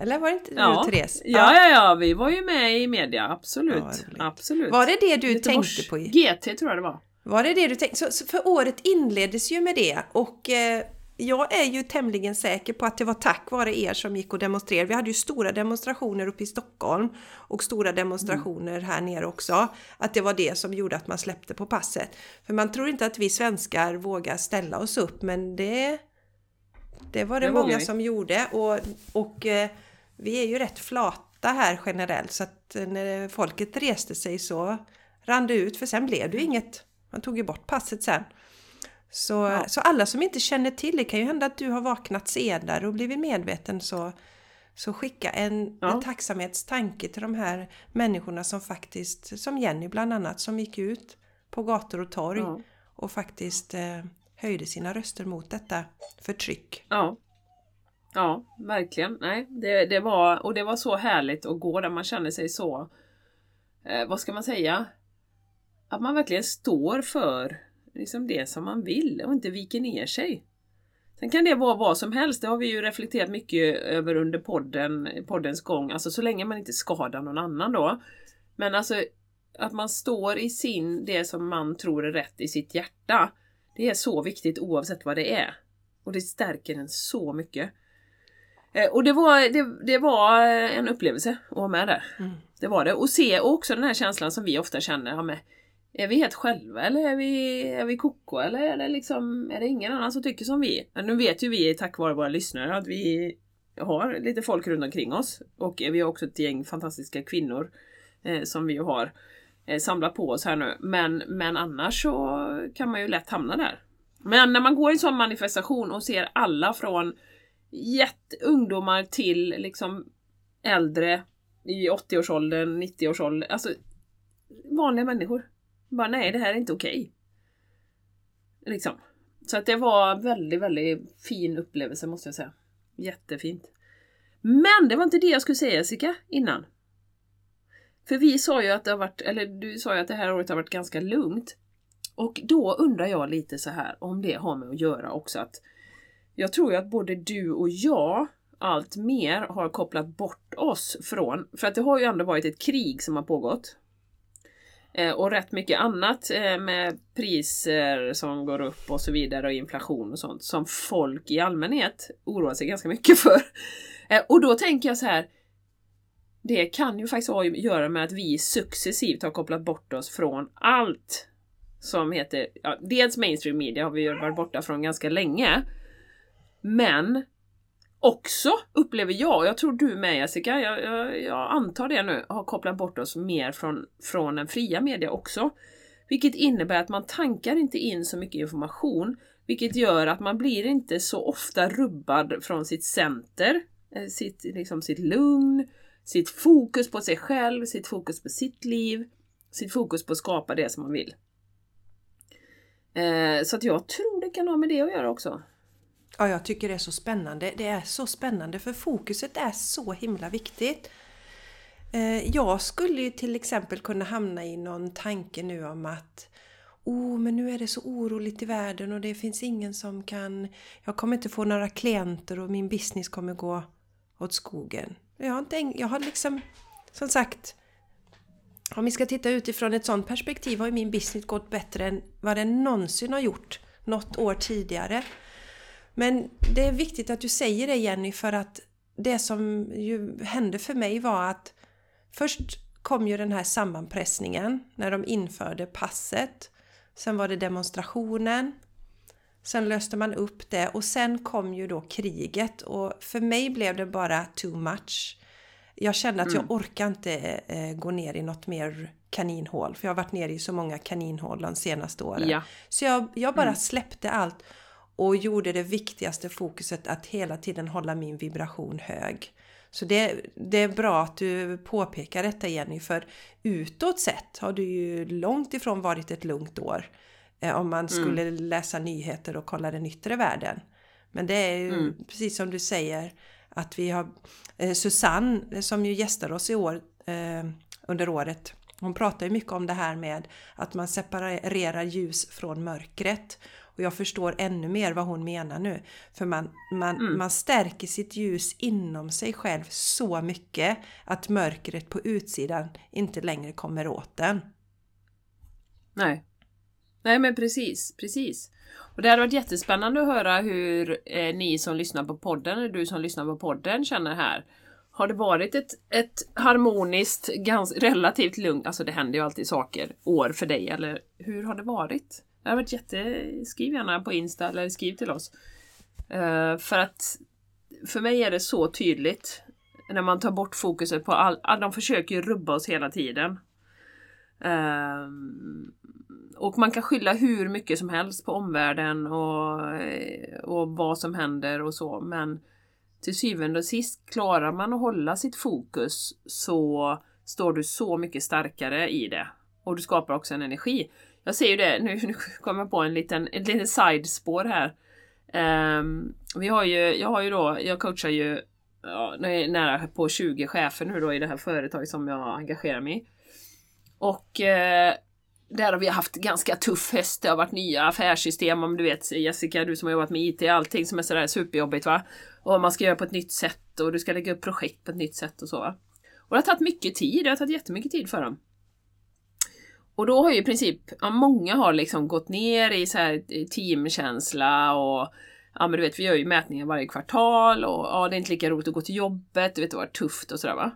Eller var det inte du Ja. och Therese? Ja, ja, ja, vi var ju med i media, absolut. Ja, absolut. Var det det du Göteborgs tänkte på? i- GT tror jag det var. Var det det du tänkte? Så, så för året inleddes ju med det och eh, jag är ju tämligen säker på att det var tack vare er som gick och demonstrerade. Vi hade ju stora demonstrationer uppe i Stockholm och stora demonstrationer här nere också. Att det var det som gjorde att man släppte på passet. För man tror inte att vi svenskar vågar ställa oss upp men det, det var det, Det många vi. som gjorde och, och eh, vi är ju rätt flata här generellt så att eh, när folket reste sig så rann det ut för sen blev det ju inget. Man tog ju bort passet sen. Så, Ja. så alla som inte känner till det kan ju hända att du har vaknat senare och blivit medveten så, så skicka en, Ja. en tacksamhetstanke till de här människorna som faktiskt, som Jenny bland annat, som gick ut på gator och torg Ja. och faktiskt eh, höjde sina röster mot detta förtryck. Ja. Ja, verkligen. Nej, det, det var, och det var så härligt att gå där man känner sig så, eh, vad ska man säga? Att man verkligen står för liksom det som man vill och inte viker ner sig. Sen kan det vara vad som helst, det har vi ju reflekterat mycket över under podden, poddens gång, alltså så länge man inte skadar någon annan då. Men alltså att man står i sin, det som man tror är rätt i sitt hjärta. Det är så viktigt oavsett vad det är. Och det stärker en så mycket. Eh, Och det var, det, det var en upplevelse att vara med där. Mm. Det var det. Och se också den här känslan som vi ofta känner. Ja, men, är vi helt själva eller är vi, är vi koko eller är det, liksom, är det ingen annan som tycker som vi? Men nu vet ju vi tack vare våra lyssnare att vi har lite folk runt omkring oss. Och vi har också ett gäng fantastiska kvinnor eh, som vi har eh, samlat på oss här nu. Men, men annars så kan man ju lätt hamna där. Men när man går i en sån manifestation och ser alla från jätteungdomar till liksom äldre i 80-årsåldern, 90-årsåldern, alltså vanliga människor. Bara nej, det här är inte okej. Liksom. Så att det var väldigt, väldigt fin upplevelse måste jag säga. Jättefint. Men det var inte det jag skulle säga Jessica, innan. För vi sa ju att det har varit, eller du sa ju att det här året har varit ganska lugnt. Och då undrar jag lite så här om det har med att göra också att jag tror ju att både du och jag allt mer har kopplat bort oss från, för att det har ju ändå varit ett krig som har pågått. Eh, och rätt mycket annat eh, med priser som går upp och så vidare och inflation och sånt som folk i allmänhet oroar sig ganska mycket för. Eh, och då tänker jag så här. det kan ju faktiskt ha att göra med att vi successivt har kopplat bort oss från allt som heter, ja, dels mainstream media har vi ju varit borta från ganska länge. Men också upplever jag, och jag tror du med Jessica, jag, jag, jag, antar det nu, har kopplat bort oss mer från, från den fria media också. Vilket innebär att man tankar inte in så mycket information, vilket gör att man blir inte så ofta rubbad från sitt center, eh, sitt, liksom sitt lugn, sitt fokus på sig själv, sitt fokus på sitt liv, sitt fokus på att skapa det som man vill. Eh, så att jag tror det kan ha med det att göra också. Ja, jag tycker det är så spännande. Det är så spännande för fokuset är så himla viktigt. Eh, jag skulle ju till exempel kunna hamna i någon tanke nu om att Oh, men nu är det så oroligt i världen och det finns ingen som kan... Jag kommer inte få några klienter och min business kommer gå åt skogen. Jag har, inte, jag har liksom, som sagt, om vi ska titta utifrån ett sådant perspektiv har ju min business gått bättre än vad den någonsin har gjort något år tidigare. Men det är viktigt att du säger det Jenny för att det som ju hände för mig var att först kom ju den här sammanpressningen när de införde passet. Sen var det demonstrationen. Sen löste man upp det och sen kom ju då kriget och för mig blev det bara too much. Jag kände att mm. jag orkar inte eh, gå ner i något mer kaninhål för jag har varit nere i så många kaninhål de senaste åren. Ja. Så jag, jag bara mm. släppte allt och gjorde det viktigaste fokuset att hela tiden hålla min vibration hög. Så det, det är bra att du påpekar detta Jenny, för utåt sett har du ju långt ifrån varit ett lugnt år. Eh, om man mm. skulle mm. läsa nyheter och kolla den yttre världen. Men det är ju mm. precis som du säger att vi har eh, Susanne som ju gästar oss i år eh, under året. Hon pratar ju mycket om det här med att man separerar ljus från mörkret. Och jag förstår ännu mer vad hon menar nu. För man, man, mm. man stärker sitt ljus inom sig själv så mycket att mörkret på utsidan inte längre kommer åt den. Nej. Nej men precis, precis. Och det hade varit jättespännande att höra hur eh, ni som lyssnar på podden, eller du som lyssnar på podden känner här. Har det varit ett, ett harmoniskt, ganska, relativt lugnt, alltså det händer ju alltid saker, år för dig, eller hur har det varit? Det har varit jätte... Skriv gärna på Insta eller skriv till oss. Uh, för att för mig är det så tydligt när man tar bort fokuset på all, all de försöker ju rubba oss hela tiden. Uh, och man kan skylla hur mycket som helst på omvärlden och, och vad som händer och så men till syvende och sist klarar man att hålla sitt fokus så står du så mycket starkare i det. Och du skapar också en energi. Jag ser ju det, nu, nu kommer jag på en liten, ett litet sidespår här. Um, vi har ju, jag har ju då, jag coachar ju ja, nära på 20 chefer nu då i det här företaget som jag engagerar mig i. Och eh, där har vi haft ganska tuff höst. Det har varit nya affärssystem om du vet Jessica, du som har jobbat med IT, allting som är sådär superjobbigt va. Och man ska göra på ett nytt sätt och du ska lägga upp projekt på ett nytt sätt och så va. Och det har tagit mycket tid, det har tagit jättemycket tid för dem. Och då har ju i princip, ja, många har liksom gått ner i så här eh, teamkänsla och ja men du vet vi gör ju mätningar varje kvartal och ja det är inte lika roligt att gå till jobbet, du vet det var tufft och sådär va.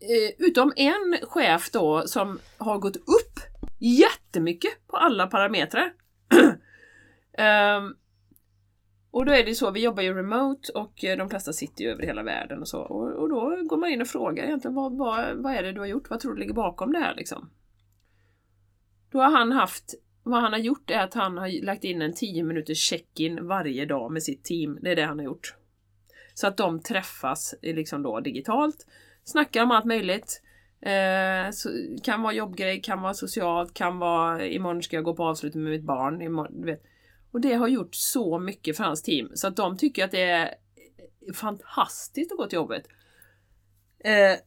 Eh, utom en chef då som har gått upp jättemycket på alla parametrar. um, och då är det så, vi jobbar ju remote och eh, de flesta sitter ju över hela världen och så. Och, och då går man in och frågar egentligen vad, vad, vad är det du har gjort? Vad tror du ligger bakom det här liksom? Då har han haft, vad han har gjort är att han har lagt in en 10 minuters check-in varje dag med sitt team. Det är det han har gjort. Så att de träffas eh, liksom då digitalt, snackar om allt möjligt. Eh, kan vara jobbgrej, kan vara socialt, kan vara imorgon ska jag gå på avslutning med mitt barn. Imorgon, vet. Och det har gjort så mycket för hans team så att de tycker att det är fantastiskt att gå till jobbet. Eh,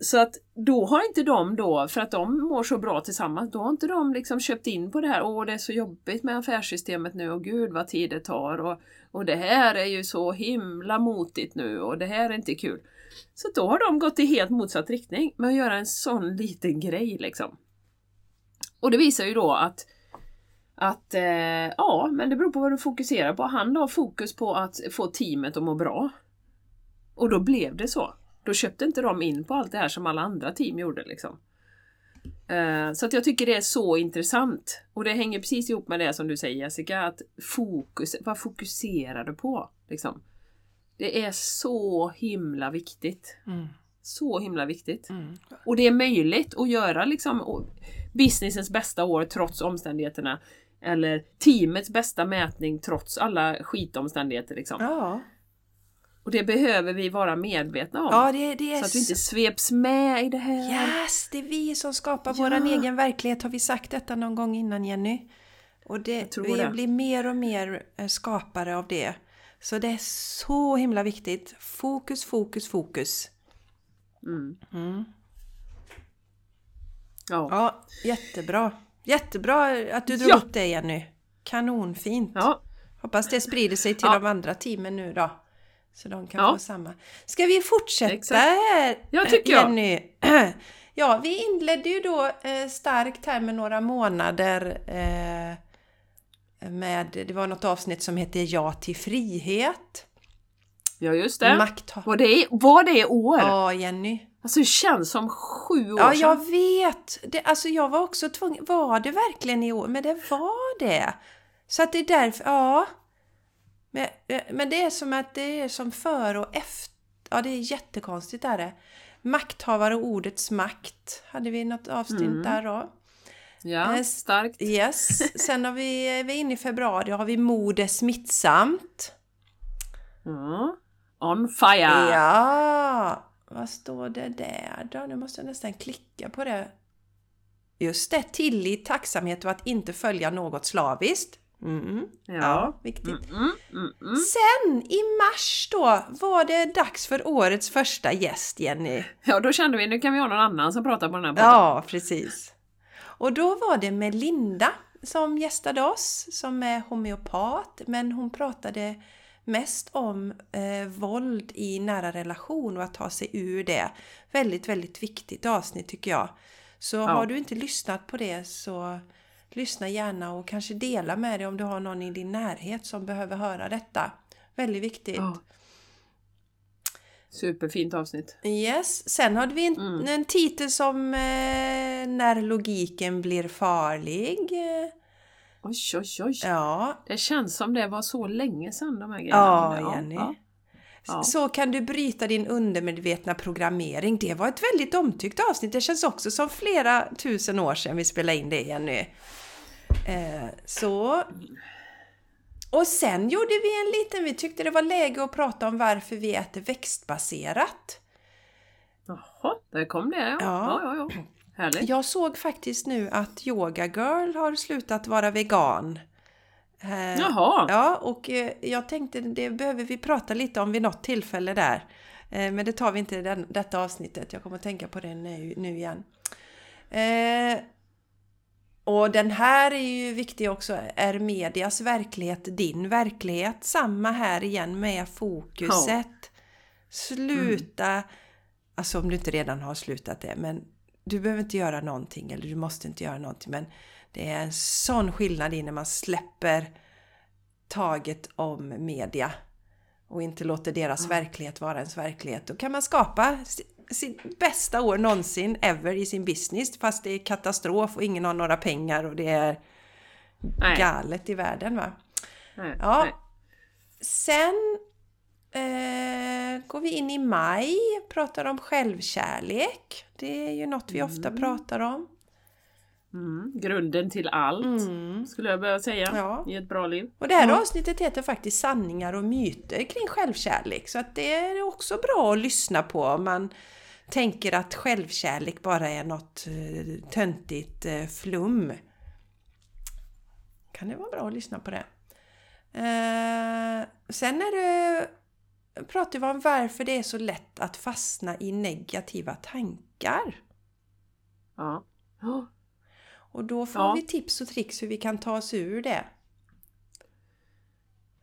så att då har inte de då, för att de mår så bra tillsammans, då har inte de liksom köpt in på det här, åh det är så jobbigt med affärssystemet nu och gud vad tid det tar och, och det här är ju så himla motigt nu och det här är inte kul. Så då har de gått i helt motsatt riktning med att göra en sån liten grej liksom. Och det visar ju då att att eh, ja, men det beror på vad du fokuserar på. Han har fokus på att få teamet att må bra. Och då blev det så. Då köpte inte de in på allt det här som alla andra team gjorde. Liksom. Eh, Så att jag tycker det är så intressant. Och det hänger precis ihop med det som du säger Jessica, att fokus, vad fokuserar du på? Liksom. Det är så himla viktigt. Mm. Så himla viktigt. Mm. Och det är möjligt att göra liksom businessens bästa år trots omständigheterna. Eller teamets bästa mätning trots alla skitomständigheter. Liksom. Ja, Och det behöver vi vara medvetna om. ja det, det så att vi inte sveps med i det här. Yes, det är vi som skapar Ja. våran egen verklighet. Har vi sagt detta någon gång innan Jenny? Och det, vi det. blir mer och mer eh, skapare av det. Så det är så himla viktigt. Fokus, fokus, fokus. Mm. Mm. Ja. Ja, jättebra. Jättebra att du drog Ja. upp det Jenny. Kanonfint. ja. Hoppas det sprider sig till Ja. de andra teamen nu då. Så de kan Ja. få samma. Ska vi fortsätta Exakt. här Ja, tycker jag. Jenny? Ja, vi inledde ju då eh, starkt här med några månader eh, med, det var något avsnitt som hette Ja till frihet. ja, just det. Maktha- Var det, var det år? Ja, Jenny. Alltså det känns som sju år Ja, sedan. jag vet. Det, alltså jag var också tvungen. Var det verkligen i år? Men det var det. Så att det är därför, ja. Men, men det är som att det är som före och efter. Ja, det är jättekonstigt är det. Makthavare och ordets makt. Hade vi något avsnitt Mm. där då? Ja, Eh, starkt. Yes. Sen har vi, vi är inne i februari, har vi mod är smittsamt. Ja. On fire! Ja, vad står det där då? Nu måste jag nästan klicka på det. Just det, tillit, tacksamhet och att inte följa något slaviskt. Mm. Ja. Ja. viktigt. Mm, mm, mm, mm. Sen i mars då var det dags för årets första gäst, Jenny. Ja, då kände vi nu kan vi ha någon annan som pratar på den här podden. Ja, precis. Och då var det Melinda som gästade oss, som är homeopat, men hon pratade mest om eh, våld i nära relation och att ta sig ur det. Väldigt, väldigt viktigt avsnitt tycker jag. Så har du inte lyssnat på det så lyssna gärna och kanske dela med dig om du har någon i din närhet som behöver höra detta. Väldigt viktigt. Ja. Superfint avsnitt. Yes. Sen hade vi en, Mm. en titel som eh, När logiken blir farlig. Oj, oj, oj. Ja, Det känns som det var så länge sedan de här grejerna. ja Jenny. Ja. Ja. Så kan du bryta din undermedvetna programmering. Det var ett väldigt omtyckt avsnitt. Det känns också som flera tusen år sedan vi spelade in det Jenny. Eh, så... Och sen gjorde vi en liten... Vi tyckte det var läge att prata om varför vi äter växtbaserat. Jaha, där kom det ja. Ja. Ja, ja, ja. Härligt. Jag såg faktiskt nu att Yoga Girl har slutat vara vegan. Eh, Jaha. Ja, och eh, jag tänkte det behöver vi prata lite om vid något tillfälle där. Eh, Men det tar vi inte i den, detta avsnittet. Jag kommer att tänka på det nu, nu igen. Och den här är ju viktig också. Är medias verklighet din verklighet? Samma här igen med fokuset. Sluta, alltså om du inte redan har slutat det, men du behöver inte göra någonting eller du måste inte göra någonting. Men det är en sån skillnad i när man släpper taget om media och inte låter deras verklighet vara ens verklighet. Då kan man skapa sitt bästa år någonsin ever i sin business fast det är katastrof och ingen har några pengar och det är Nej. galet i världen va. Nej. Ja. Nej. Sen eh, går vi in i maj, pratar om självkärlek. Det är ju något vi ofta pratar om. Mm. Grunden till allt, skulle jag behöva säga, Ja. i ett bra liv. Och det här avsnittet heter faktiskt Sanningar och myter kring självkärlek. Så att det är också bra att lyssna på om man tänker att självkärlek bara är något eh, töntigt eh, flum. Kan det vara bra att lyssna på det. Eh, sen är det, pratar vi om varför det är så lätt att fastna i negativa tankar. Ja. Oh, Och då får Ja. vi tips och tricks hur vi kan ta oss ur det.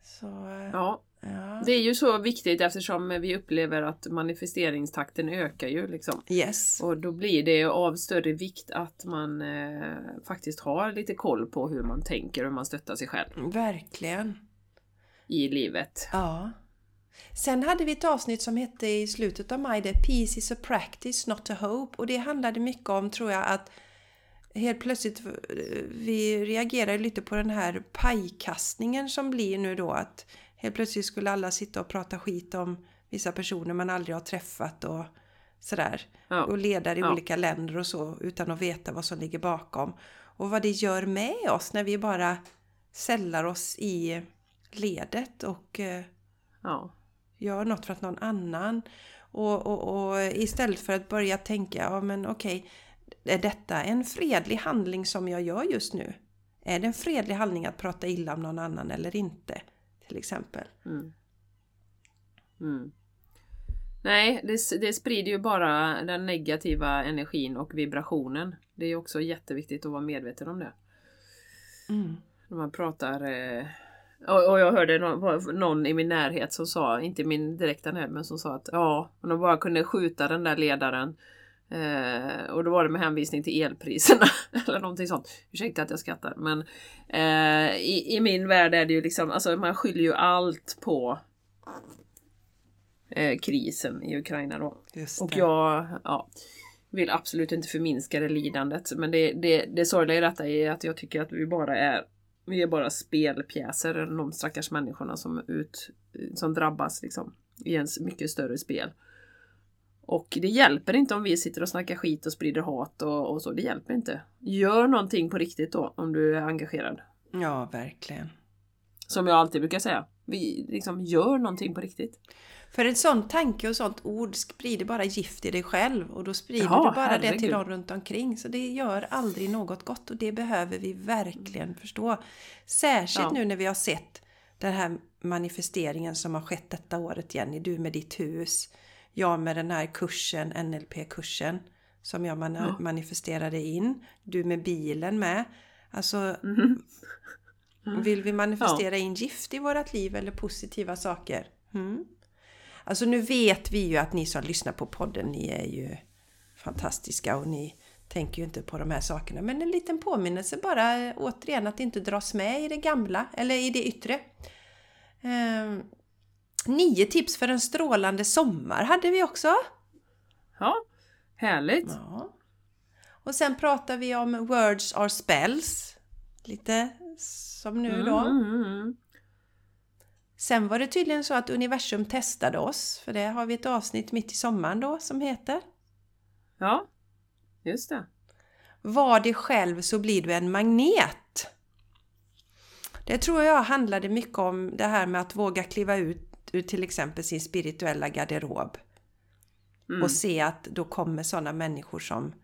Så, eh, Ja, ja. det är ju så viktigt eftersom vi upplever att manifesteringstakten ökar ju liksom. Yes. Och då blir det av större vikt att man eh, faktiskt har lite koll på hur man tänker och hur man stöttar sig själv Verkligen. i livet. Ja. Sen hade vi ett avsnitt som hette i slutet av maj, det Peace is a practice, not a hope. Och det handlade mycket om, tror jag, att helt plötsligt vi reagerar lite på den här pajkastningen som blir nu då att helt plötsligt skulle alla sitta och prata skit om vissa personer man aldrig har träffat och sådär. Ja. Och ledare i ja. olika länder och så utan att veta vad som ligger bakom. Och vad det gör med oss när vi bara sällar oss i ledet och eh, ja. gör något för att någon annan. Och, och, och, istället för att börja tänka, ja men okej, är detta en fredlig handling som jag gör just nu? Är det en fredlig handling att prata illa om någon annan eller inte? Till exempel. Mm. Mm. Nej, det, det sprider ju bara den negativa energin och vibrationen. Det är också jätteviktigt att vara medveten om det. Mm. När man pratar eh, och, jag hörde någon, någon, i min närhet som sa, inte min direkta närhet, men som sa att ja, om de bara kunde skjuta den där ledaren eh, och då var det med hänvisning till elpriserna eller någonting sånt. Ursäkta att jag skrattar men eh, i, i, min värld är det ju liksom, alltså man skyller ju allt på eh, krisen i Ukraina då. Och jag ja, vill absolut inte förminska det lidandet men det, det, det sorgliga i detta är att jag tycker att vi bara är vi är bara spelpjäser, de stackars människorna som, ut, som drabbas liksom, i en mycket större spel. Och det hjälper inte om vi sitter och snackar skit och sprider hat och, och så. Det hjälper inte. Gör någonting på riktigt då om du är engagerad. Ja, verkligen. Som jag alltid brukar säga. Vi liksom gör någonting på riktigt. För en sån tanke och sånt ord sprider bara gift i dig själv och då sprider ja, du bara herregud. det till dem runt omkring. Så det gör aldrig något gott och det behöver vi verkligen förstå. Särskilt ja. nu när vi har sett den här manifesteringen som har skett detta året Jenny, du med ditt hus. Jag med den här kursen, NLP-kursen som jag man ja. manifesterade in. Du med bilen med. Alltså, mm. Mm. vill vi manifestera in gift i vårat liv eller positiva saker? Mm. Alltså nu vet vi ju att ni som lyssnar på podden, ni är ju fantastiska och ni tänker ju inte på de här sakerna. Men en liten påminnelse bara återigen att inte dras med i det gamla eller i det yttre. Nio tips för en strålande sommar hade vi också. Ja, härligt! Ja. Och sen pratar vi om words are spells. Lite som nu då. Mm, mm, mm. Sen var det tydligen så att universum testade oss, för det har vi ett avsnitt mitt i sommaren då som heter. Ja, just det. Var det själv så blir du en magnet. Det tror jag handlade mycket om det här med att våga kliva ut ur till exempel sin spirituella garderob. Mm. Och se att då kommer sådana människor som,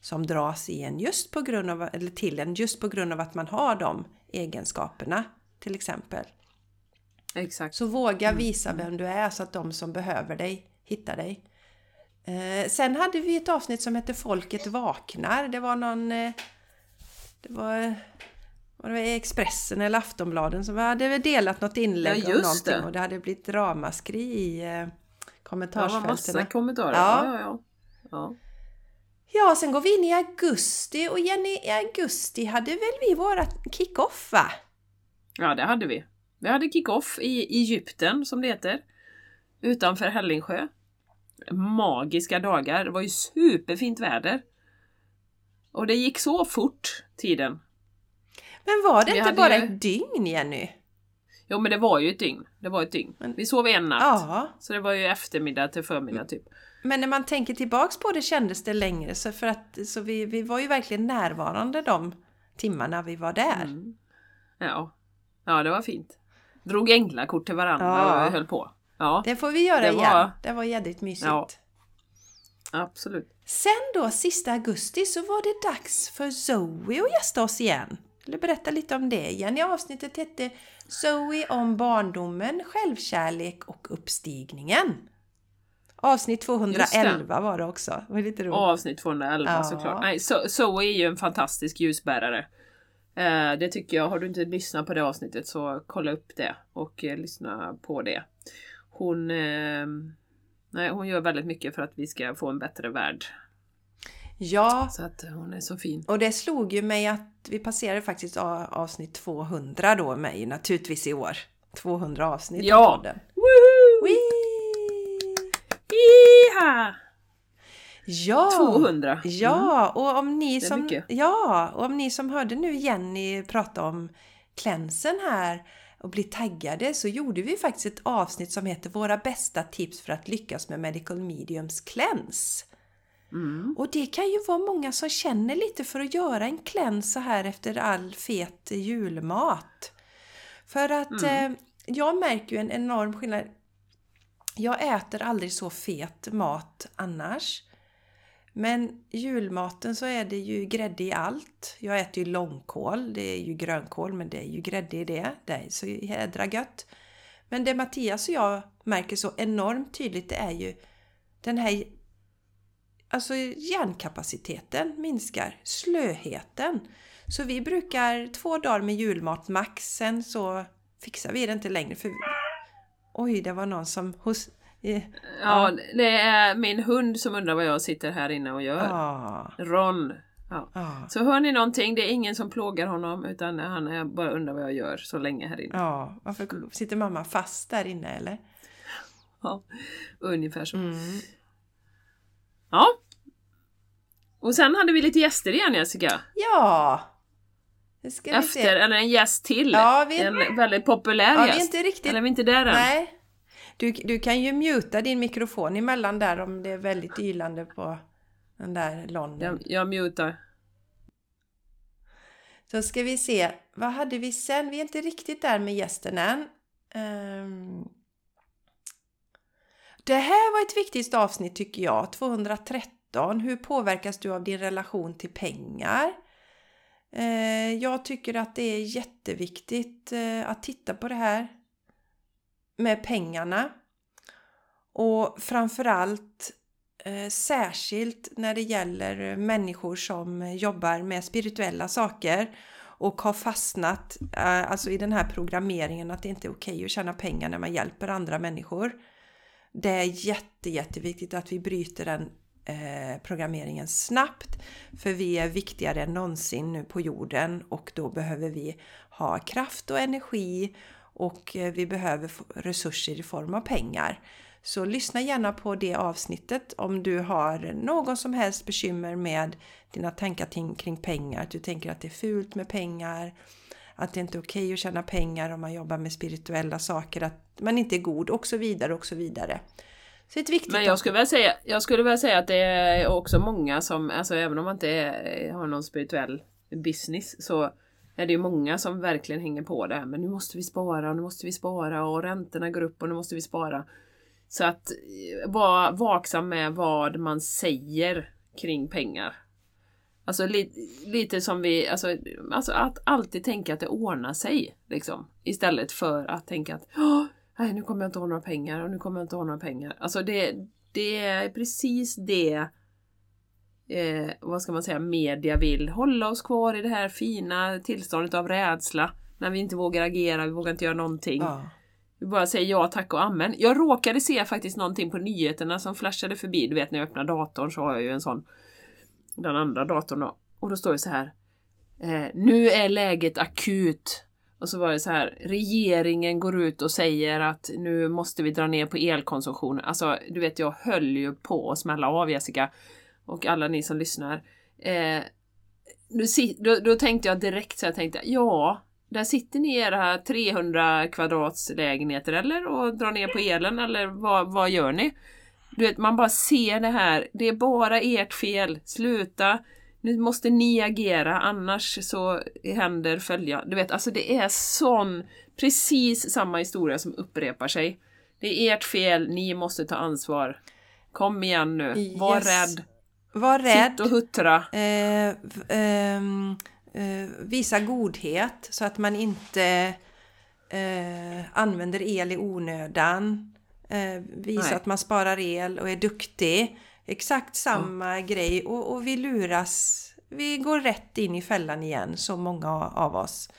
som dras i en just på grund av, eller till en just på grund av att man har de egenskaperna till exempel. Exakt. Så våga mm. visa vem du är så att de som behöver dig hittar dig. Eh, sen hade vi ett avsnitt som hette Folket vaknar. Det var någon... Eh, det var... Det var Expressen eller Aftonbladen som hade delat något inlägg ja, om någonting det. och det hade blivit ramaskri i eh, kommentarsfälten. Ja, massa kommentarer. Ja. Ja, ja, ja. ja, sen går vi in i augusti och Jenny, i augusti hade väl vi vårat kick-off va? Ja, det hade vi. Vi hade kick-off i Egypten som det heter. Utanför Hällingsjö. Magiska dagar. Det var ju superfint väder. Och det gick så fort, tiden. Men var det vi inte bara ju... ett dygn, Jenny? Jo, men det var ju ett dygn. Det var ett dygn. Vi sov en natt. Ja. Så det var ju eftermiddag till förmiddag typ. Men när man tänker tillbaks på det kändes det längre, så för att så vi, vi var ju verkligen närvarande de timmarna vi var där. Mm. Ja. Ja, det var fint. Drog änglakort till varandra ja. och höll på. Ja. Det får vi göra det igen. Var... Det var jädrigt mysigt. Ja. Absolut. Sen då, sista augusti, så var det dags för Zoe att gästa oss igen. Du berätta lite om det igen? I avsnittet hette Zoe om barndomen, självkärlek och uppstigningen. Avsnitt 211 var det också. Det var lite roligt. Avsnitt 211 ja. såklart. Nej, Zoe är ju en fantastisk ljusbärare. Eh, det tycker jag. Har du inte lyssnat på det avsnittet så kolla upp det och eh, lyssna på det. Hon, eh, nej, hon gör väldigt mycket för att vi ska få en bättre värld. Ja. Så att hon är så fin. Och det slog ju mig att vi passerade faktiskt avsnitt 200 då mig naturligtvis i år. 200 avsnitt ja. av podden. Woohoo! Ja! 200. Ja, och om ni som, mycket. ja, och om ni som hörde nu Jenny prata om klänsen här och bli taggade så gjorde vi faktiskt ett avsnitt som heter Våra bästa tips för att lyckas med Medical Mediums kläns. Mm. Och det kan ju vara många som känner lite för att göra en kläns så här efter all fet julmat. För att eh, jag märker ju en enorm skillnad. Jag äter aldrig så fet mat annars. Men julmaten så är det ju grädde i allt. Jag äter ju långkål, det är ju grönkål men det är ju grädde i det. Det är så jädra gött. Men det Mattias och jag märker så enormt tydligt det är ju den här Alltså hjärnkapaciteten minskar, slöheten. Så vi brukar två dagar med julmat max, sen så fixar vi det inte längre för... Oj, det var någon som hos... eh, Ja, det är min hund som undrar vad jag sitter här inne och gör. Ja, Ron. Ja. ja, Så hör ni någonting, det är ingen som plågar honom utan han är bara undrar vad jag gör så länge här inne. ja. Varför sitter mamma fast där inne eller? Ja, ungefär så. Mm. Ja. Och sen hade vi lite gäster igen Jessica. Ja! Det ska vi Efter, eller en gäst till. Ja, vi- En väldigt populär Ja, vi är gäst. inte riktigt... Eller är vi inte där än? Nej. Du, du kan ju muta din mikrofon emellan där om det är väldigt ylande på den där londen. Jag, jag mutar. Så ska vi se, vad hade vi sen? Vi är inte riktigt där med gästen än. Ehm. Det här var ett viktigt avsnitt tycker jag, 213. Hur påverkas du av din relation till pengar? Eh, jag tycker att det är jätteviktigt eh, att titta på det här med pengarna. Och framförallt eh, särskilt när det gäller människor som jobbar med spirituella saker och har fastnat alltså i den här programmeringen att det inte är okej att tjäna pengar när man hjälper andra människor. Det är jätte, jätteviktigt att vi bryter den Eh, programmeringen snabbt för vi är viktigare än någonsin nu på jorden och då behöver vi ha kraft och energi och eh, vi behöver resurser i form av pengar. Så lyssna gärna på det avsnittet om du har någon som helst bekymmer med dina tankar kring pengar. Att du tänker att det är fult med pengar, att det inte är okej att tjäna pengar om man jobbar med spirituella saker, att man inte är god och så vidare och så vidare. Så ett viktigt Men jag skulle, väl säga, jag skulle väl säga att det är också många som, alltså även om man inte är, har någon spirituell business så är det ju många som verkligen hänger på det här. Men nu måste vi spara och nu måste vi spara och räntorna går upp och nu måste vi spara. Så att eh, vara vaksam med vad man säger kring pengar. Alltså li, lite som vi, alltså, alltså att alltid tänka att det ordnar sig. Liksom. Istället för att tänka att "Åh, nej, nu kommer jag inte ha några pengar och nu kommer jag inte ha några pengar. Alltså det, det är precis det eh, vad ska man säga, media vill. Hålla oss kvar i det här fina tillståndet av rädsla. När vi inte vågar agera, vi vågar inte göra någonting. Ja. Vi bara säger ja, tack och amen. Jag råkade se faktiskt någonting på nyheterna som flashade förbi. Du vet när jag öppnar datorn så har jag ju en sån. Den andra datorn då. Och då står det så här. Eh, nu är läget akut. Och så var det så här. Regeringen går ut och säger att nu måste vi dra ner på elkonsumtionen. Alltså du vet jag höll ju på att smälla av Jessica. Och alla ni som lyssnar. Eh, då, då tänkte jag direkt så jag tänkte ja, där sitter ni i era 300 kvadrats lägenheter eller och drar ner på elen eller vad, vad gör ni? Du vet, man bara ser det här. Det är bara ert fel. Sluta. Nu måste ni agera annars så händer följa. Du vet, alltså det är sån precis samma historia som upprepar sig. Det är ert fel. Ni måste ta ansvar. Kom igen nu. Var Yes. rädd. Var rädd. Sitt och huttra. Eh, ehm, eh, visa godhet så att man inte eh, använder el i onödan. Eh, visa Nej. att man sparar el och är duktig. Exakt samma grej och, och vi luras. Vi går rätt in i fällan igen, så många av oss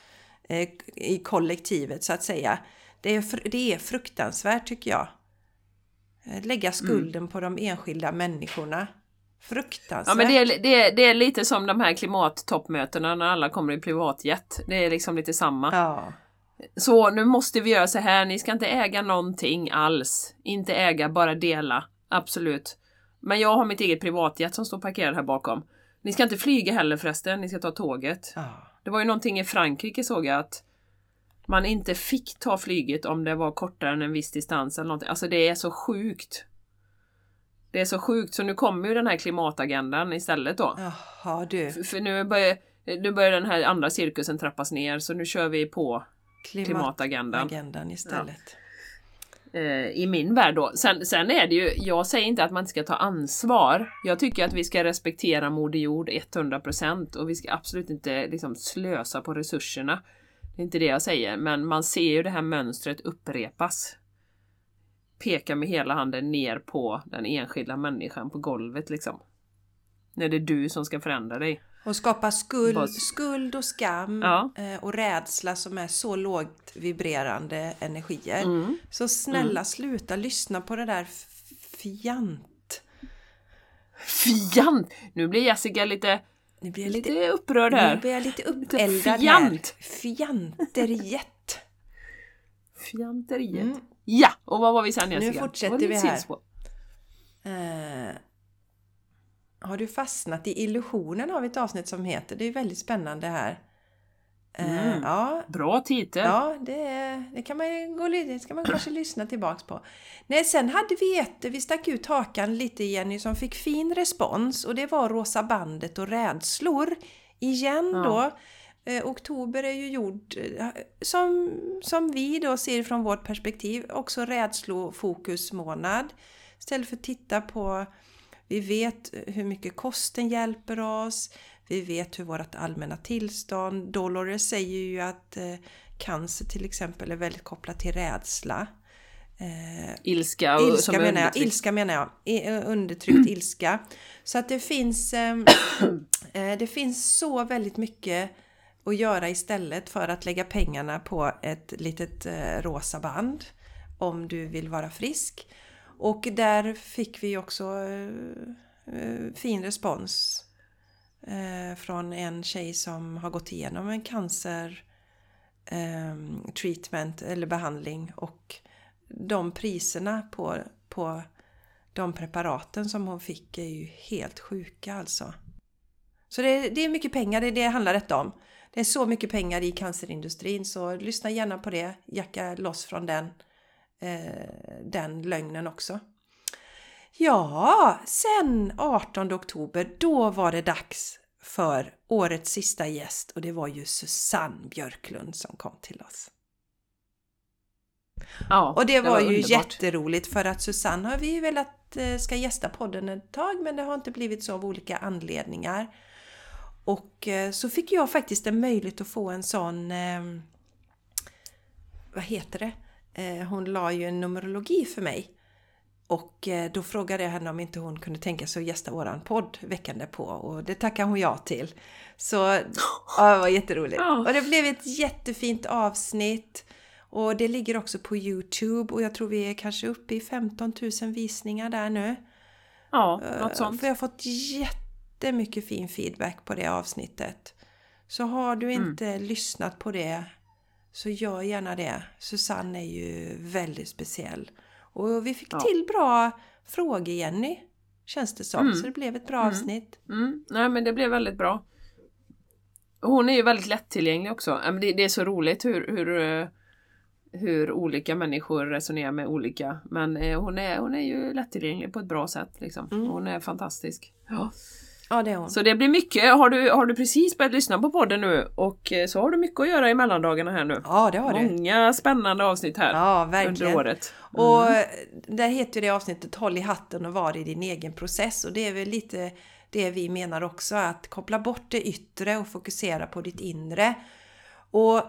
eh, i kollektivet så att säga. Det är, det är fruktansvärt tycker jag. Eh, Lägga skulden på de enskilda människorna. Fruktansvärt. Ja men det är, det, är, det är lite som de här klimattoppmötena när alla kommer i privatjet. Det är liksom lite samma. Ja. Så nu måste vi göra så här, ni ska inte äga någonting alls. Inte äga, bara dela. Absolut. Men jag har mitt eget privatjet som står parkerad här bakom. Ni ska inte flyga heller förresten, ni ska ta tåget. Ja. Det var ju någonting i Frankrike såg jag att man inte fick ta flyget om det var kortare än en viss distans eller någonting. Alltså det är så sjukt. Det är så sjukt så nu kommer ju den här klimatagendan istället då. Jaha du. För- För nu börjar, nu börjar den här andra cirkusen trappas ner så nu kör vi på klimatagendan. Agendan istället. eh, Eh, i min värld då. Sen, sen är det ju, jag säger inte att man inte ska ta ansvar. Jag tycker att vi ska respektera Moder Jord 100% och vi ska absolut inte liksom slösa på resurserna. Det är inte det jag säger, men man ser ju det här mönstret upprepas. Peka med hela handen ner på den enskilda människan på golvet liksom. När det är du som ska förändra dig. Och skapa skuld, skuld och skam Ja. eh, och rädsla som är så lågt vibrerande energier. Mm. Så snälla sluta lyssna på det där fjant. Fjant! Nu blir Jessica lite, Nu blir jag lite, lite upprörd nu här. blir jag lite uppeldad fjant. här. Fjanteriet. Fjanteriet. Mm. Ja! Och vad var vi sen Jessica? fortsätter Var det vi här. sidospår? Har du fastnat i illusionen av ett avsnitt som heter? Det är väldigt spännande här. Eh, Mm. Ja, Bra titel. Ja, det, det kan man gå det ska man kanske lyssna tillbaks på. Nej, sen hade vi ett, vi stack ut hakan lite Jenny, som fick fin respons och det var Rosa bandet och rädslor. Igen Ja. då. Eh, oktober är ju gjord, eh, som, som vi då ser från vårt perspektiv, också rädslofokusmånad. Istället för att titta på, vi vet hur mycket kosten hjälper oss, vi vet hur vårt allmänna tillstånd, Dolores säger ju att eh, cancer till exempel är väldigt kopplat till rädsla. Eh, Ilska och ilska, menar jag, ilska menar jag, I, eh, undertryckt ilska. Så att det finns, ehm, eh, det finns så väldigt mycket att göra istället för att lägga pengarna på ett litet eh, rosa band om du vill vara frisk. Och där fick vi också eh, eh, fin respons eh, från en tjej som har gått igenom en cancer eh, treatment eller behandling och de priserna på, på de preparaten som hon fick är ju helt sjuka alltså. Så det, det är mycket pengar, det, är det handlar detta om. Det är så mycket pengar i cancerindustrin så lyssna gärna på det, jacka loss från den, eh, den lögnen också. Ja, sen 18 oktober, då var det dags för årets sista gäst och det var ju Susanne Björklund som kom till oss. Ja, Och det var, ju underbart. jätteroligt för att Susanne har vi ju velat eh, ska gästa podden ett tag men det har inte blivit så av olika anledningar. Och eh, så fick jag faktiskt en möjlighet att få en sån, eh, vad heter det? Eh, hon la ju en numerologi för mig. Och eh, då frågade jag henne om inte hon kunde tänka sig att gästa våran podd veckan därpå och det tackade hon ja till. Så ja, det var jätteroligt. Och det blev ett jättefint avsnitt. Och det ligger också på Youtube och jag tror vi är kanske uppe i 15 000 visningar där nu. Ja, något Eh, sånt. För jag har fått jättemycket fin feedback på det avsnittet. Så har du Mm. inte lyssnat på det så gör gärna det. Susanne är ju väldigt speciell. Och vi fick Ja. till bra frågor Jenny. Känns det som. Mm. Så det blev ett bra Mm. avsnitt. Mm, nej men det blev väldigt bra. Hon är ju väldigt lättillgänglig också. Det är så roligt hur, hur, eh, hur olika människor resonerar med olika. Men eh, hon, är, hon är ju lättillgänglig på ett bra sätt. Liksom. Mm. Hon är fantastisk. Ja. Ja det är hon. Så det blir mycket. Har du, har du precis börjat lyssna på podden nu och eh, så har du mycket att göra i mellandagarna här nu. Ja det har du. Många spännande avsnitt här Ja under verkligen. året. Och där heter det avsnittet Håll i hatten och var i din egen process och det är väl lite det vi menar också att koppla bort det yttre och fokusera på ditt inre. Och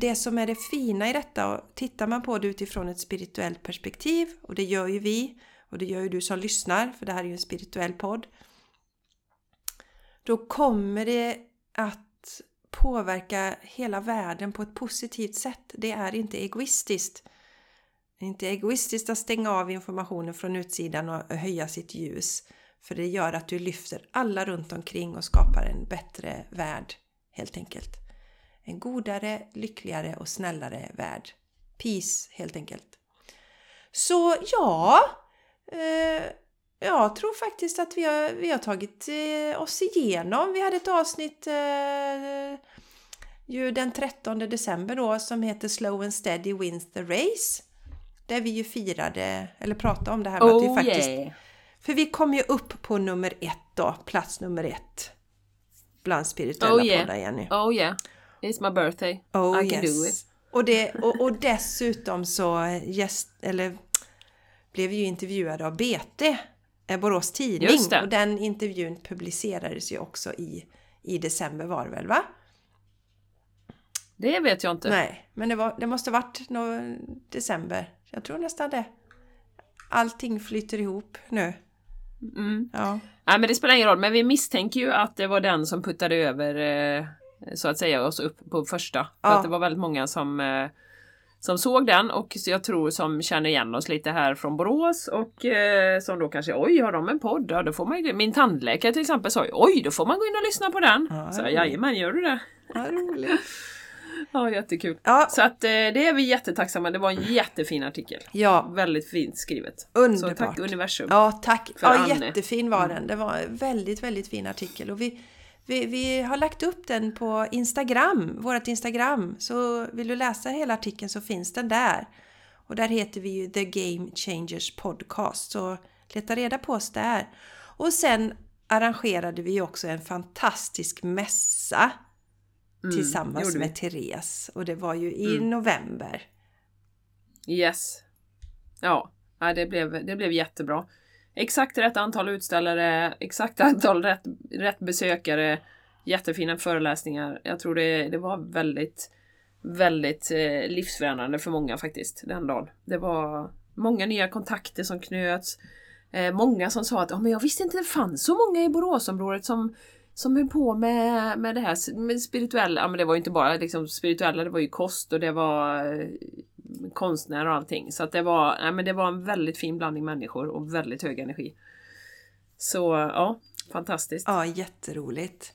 det som är det fina i detta, och tittar man på det utifrån ett spirituellt perspektiv och det gör ju vi och det gör ju du som lyssnar för det här är ju en spirituell podd. Då kommer det att påverka hela världen på ett positivt sätt. Det är inte egoistiskt. Det är inte egoistiskt att stänga av informationen från utsidan och höja sitt ljus. För det gör att du lyfter alla runt omkring och skapar en bättre värld, helt enkelt. En godare, lyckligare och snällare värld. Peace, helt enkelt. Så ja, eh, jag tror faktiskt att vi har, vi har tagit eh, oss igenom. Vi hade ett avsnitt eh, ju den 13 december då som heter Slow and Steady Wins the Race. Där vi ju firade, eller pratade om det här med att vi Oh faktiskt... yeah! För vi kom ju upp på nummer ett då, plats nummer ett. Bland spirituella Oh, yeah. poddar Jenny. Oh yeah! It's my birthday. Oh I can yes. do it. Och, det, och, och dessutom så gäst, eller, blev vi ju intervjuade av BT, Borås Tidning. Och den intervjun publicerades ju också i, i december var det väl va? Det vet jag inte. Nej, men det, var, det måste varit no, december. Jag tror nästan det. Allting flyter ihop nu. Mm. Ja. Nej men det spelar ingen roll, men vi misstänker ju att det var den som puttade över eh, så att säga oss upp på första. För Ja. att det var väldigt många som, eh, som såg den och jag tror som känner igen oss lite här från Borås och eh, som då kanske oj har de en podd? Ja, då får man min tandläkare till exempel sa oj då får man gå in och lyssna på den. Ja, så ja. jajamän gör du det? Ja, roligt. Ja jättekul. Ja, Så att eh, det är vi jättetacksamma. Det var en jättefin artikel. ja, Väldigt fint skrivet. underbart. Så tack universum. Ja, tack. Ja, Anne. Mm. jättefin var den. Det var en väldigt, väldigt fin artikel. Och vi, vi, vi har lagt upp den på Instagram, vårt Instagram. Så vill du läsa hela artikeln så finns den där. Och där heter vi ju The Game Changers Podcast. Så leta reda på oss där. Och sen arrangerade vi också en fantastisk mässa Mm, tillsammans gjorde vi. med Therese. Och det var ju i Mm. november. Yes. Ja, ja, det, blev, det blev jättebra. Exakt rätt antal utställare, exakt antal rätt, rätt besökare, jättefina föreläsningar. Jag tror det, det var väldigt, väldigt eh, livsförändrande för många faktiskt den dagen. Det var många nya kontakter som knöts. Eh, många som sa att oh, men jag visste inte det fanns så många i Boråsområdet som som är på med, med det här med spirituella, ja men det var ju inte bara liksom spirituella, det var ju kost och det var eh, konstnärer och allting. Så att det var, nej men det var en väldigt fin blandning människor och väldigt hög energi. Så ja, fantastiskt. Ja, jätteroligt.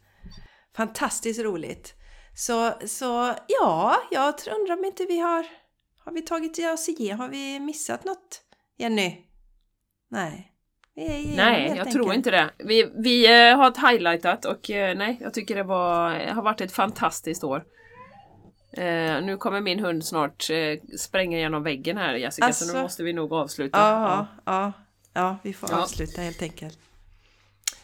Fantastiskt roligt. Så, så ja, jag undrar om inte vi har... Har vi tagit oss igenom? Har vi missat något, Jenny? Nej. Igenom Nej, jag enkelt. tror inte det. Vi, vi eh, har highlightat och eh, nej, jag tycker det var, har varit ett fantastiskt år. Eh, nu kommer min hund snart eh, spränga genom väggen här Jessica, så Alltså. nu måste vi nog avsluta. Ja, ja, ja, vi får Ja. avsluta helt enkelt.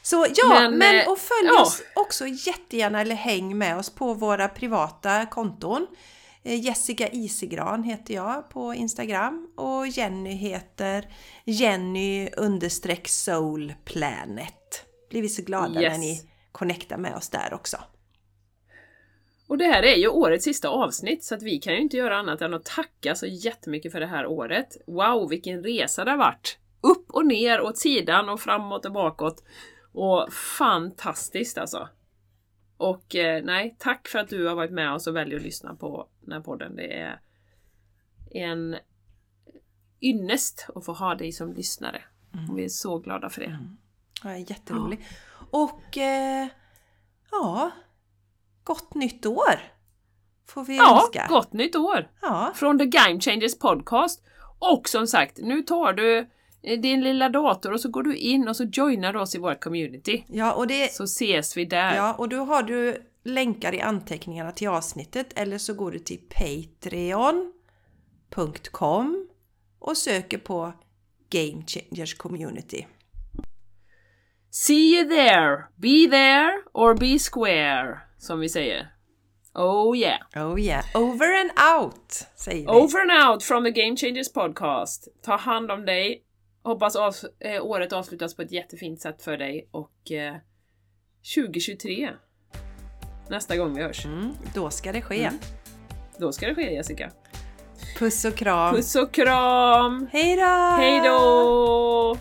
Så ja, men, Men, eh, och följ ja. oss också jättegärna eller häng med oss på våra privata konton. Eh, Jessica Isegran heter jag på Instagram och Jenny heter Jenny understreck soul planet. Blir vi så glada när Yes. ni connectar med oss där också. Och det här är ju årets sista avsnitt så att vi kan ju inte göra annat än att tacka så jättemycket för det här året. Wow, vilken resa det har varit! Upp och ner, åt sidan och framåt och bakåt. Och fantastiskt alltså! Och eh, nej, tack för att du har varit med oss och väljer att lyssna på den här podden. Det är en ynnest att få ha dig som lyssnare. Och vi är så glada för det. Ja, jätteroligt. Och eh, ja, gott nytt år! Får vi Ja, önska. gott nytt år! Ja, från The Game Changers Podcast. Och som sagt, nu tar du eh, din lilla dator och så går du in och så joinar du oss i vårt community. ja, och det, Så ses vi där. Ja, och då har du länkar i anteckningarna till avsnittet eller så går du till patreon.com och söker på Game Changers Community. See you there! Be there or be square, som vi säger. Oh yeah! Oh yeah, over and out säger vi. Over and out from the Game Changers Podcast. Ta hand om dig. Hoppas av, eh, året avslutas på ett jättefint sätt för dig och eh, 2023 nästa gång vi hörs. Mm, då ska det ske. Mm. Då ska det ske Jessica. Puss och kram. Puss och kram! Hej då! Hej då!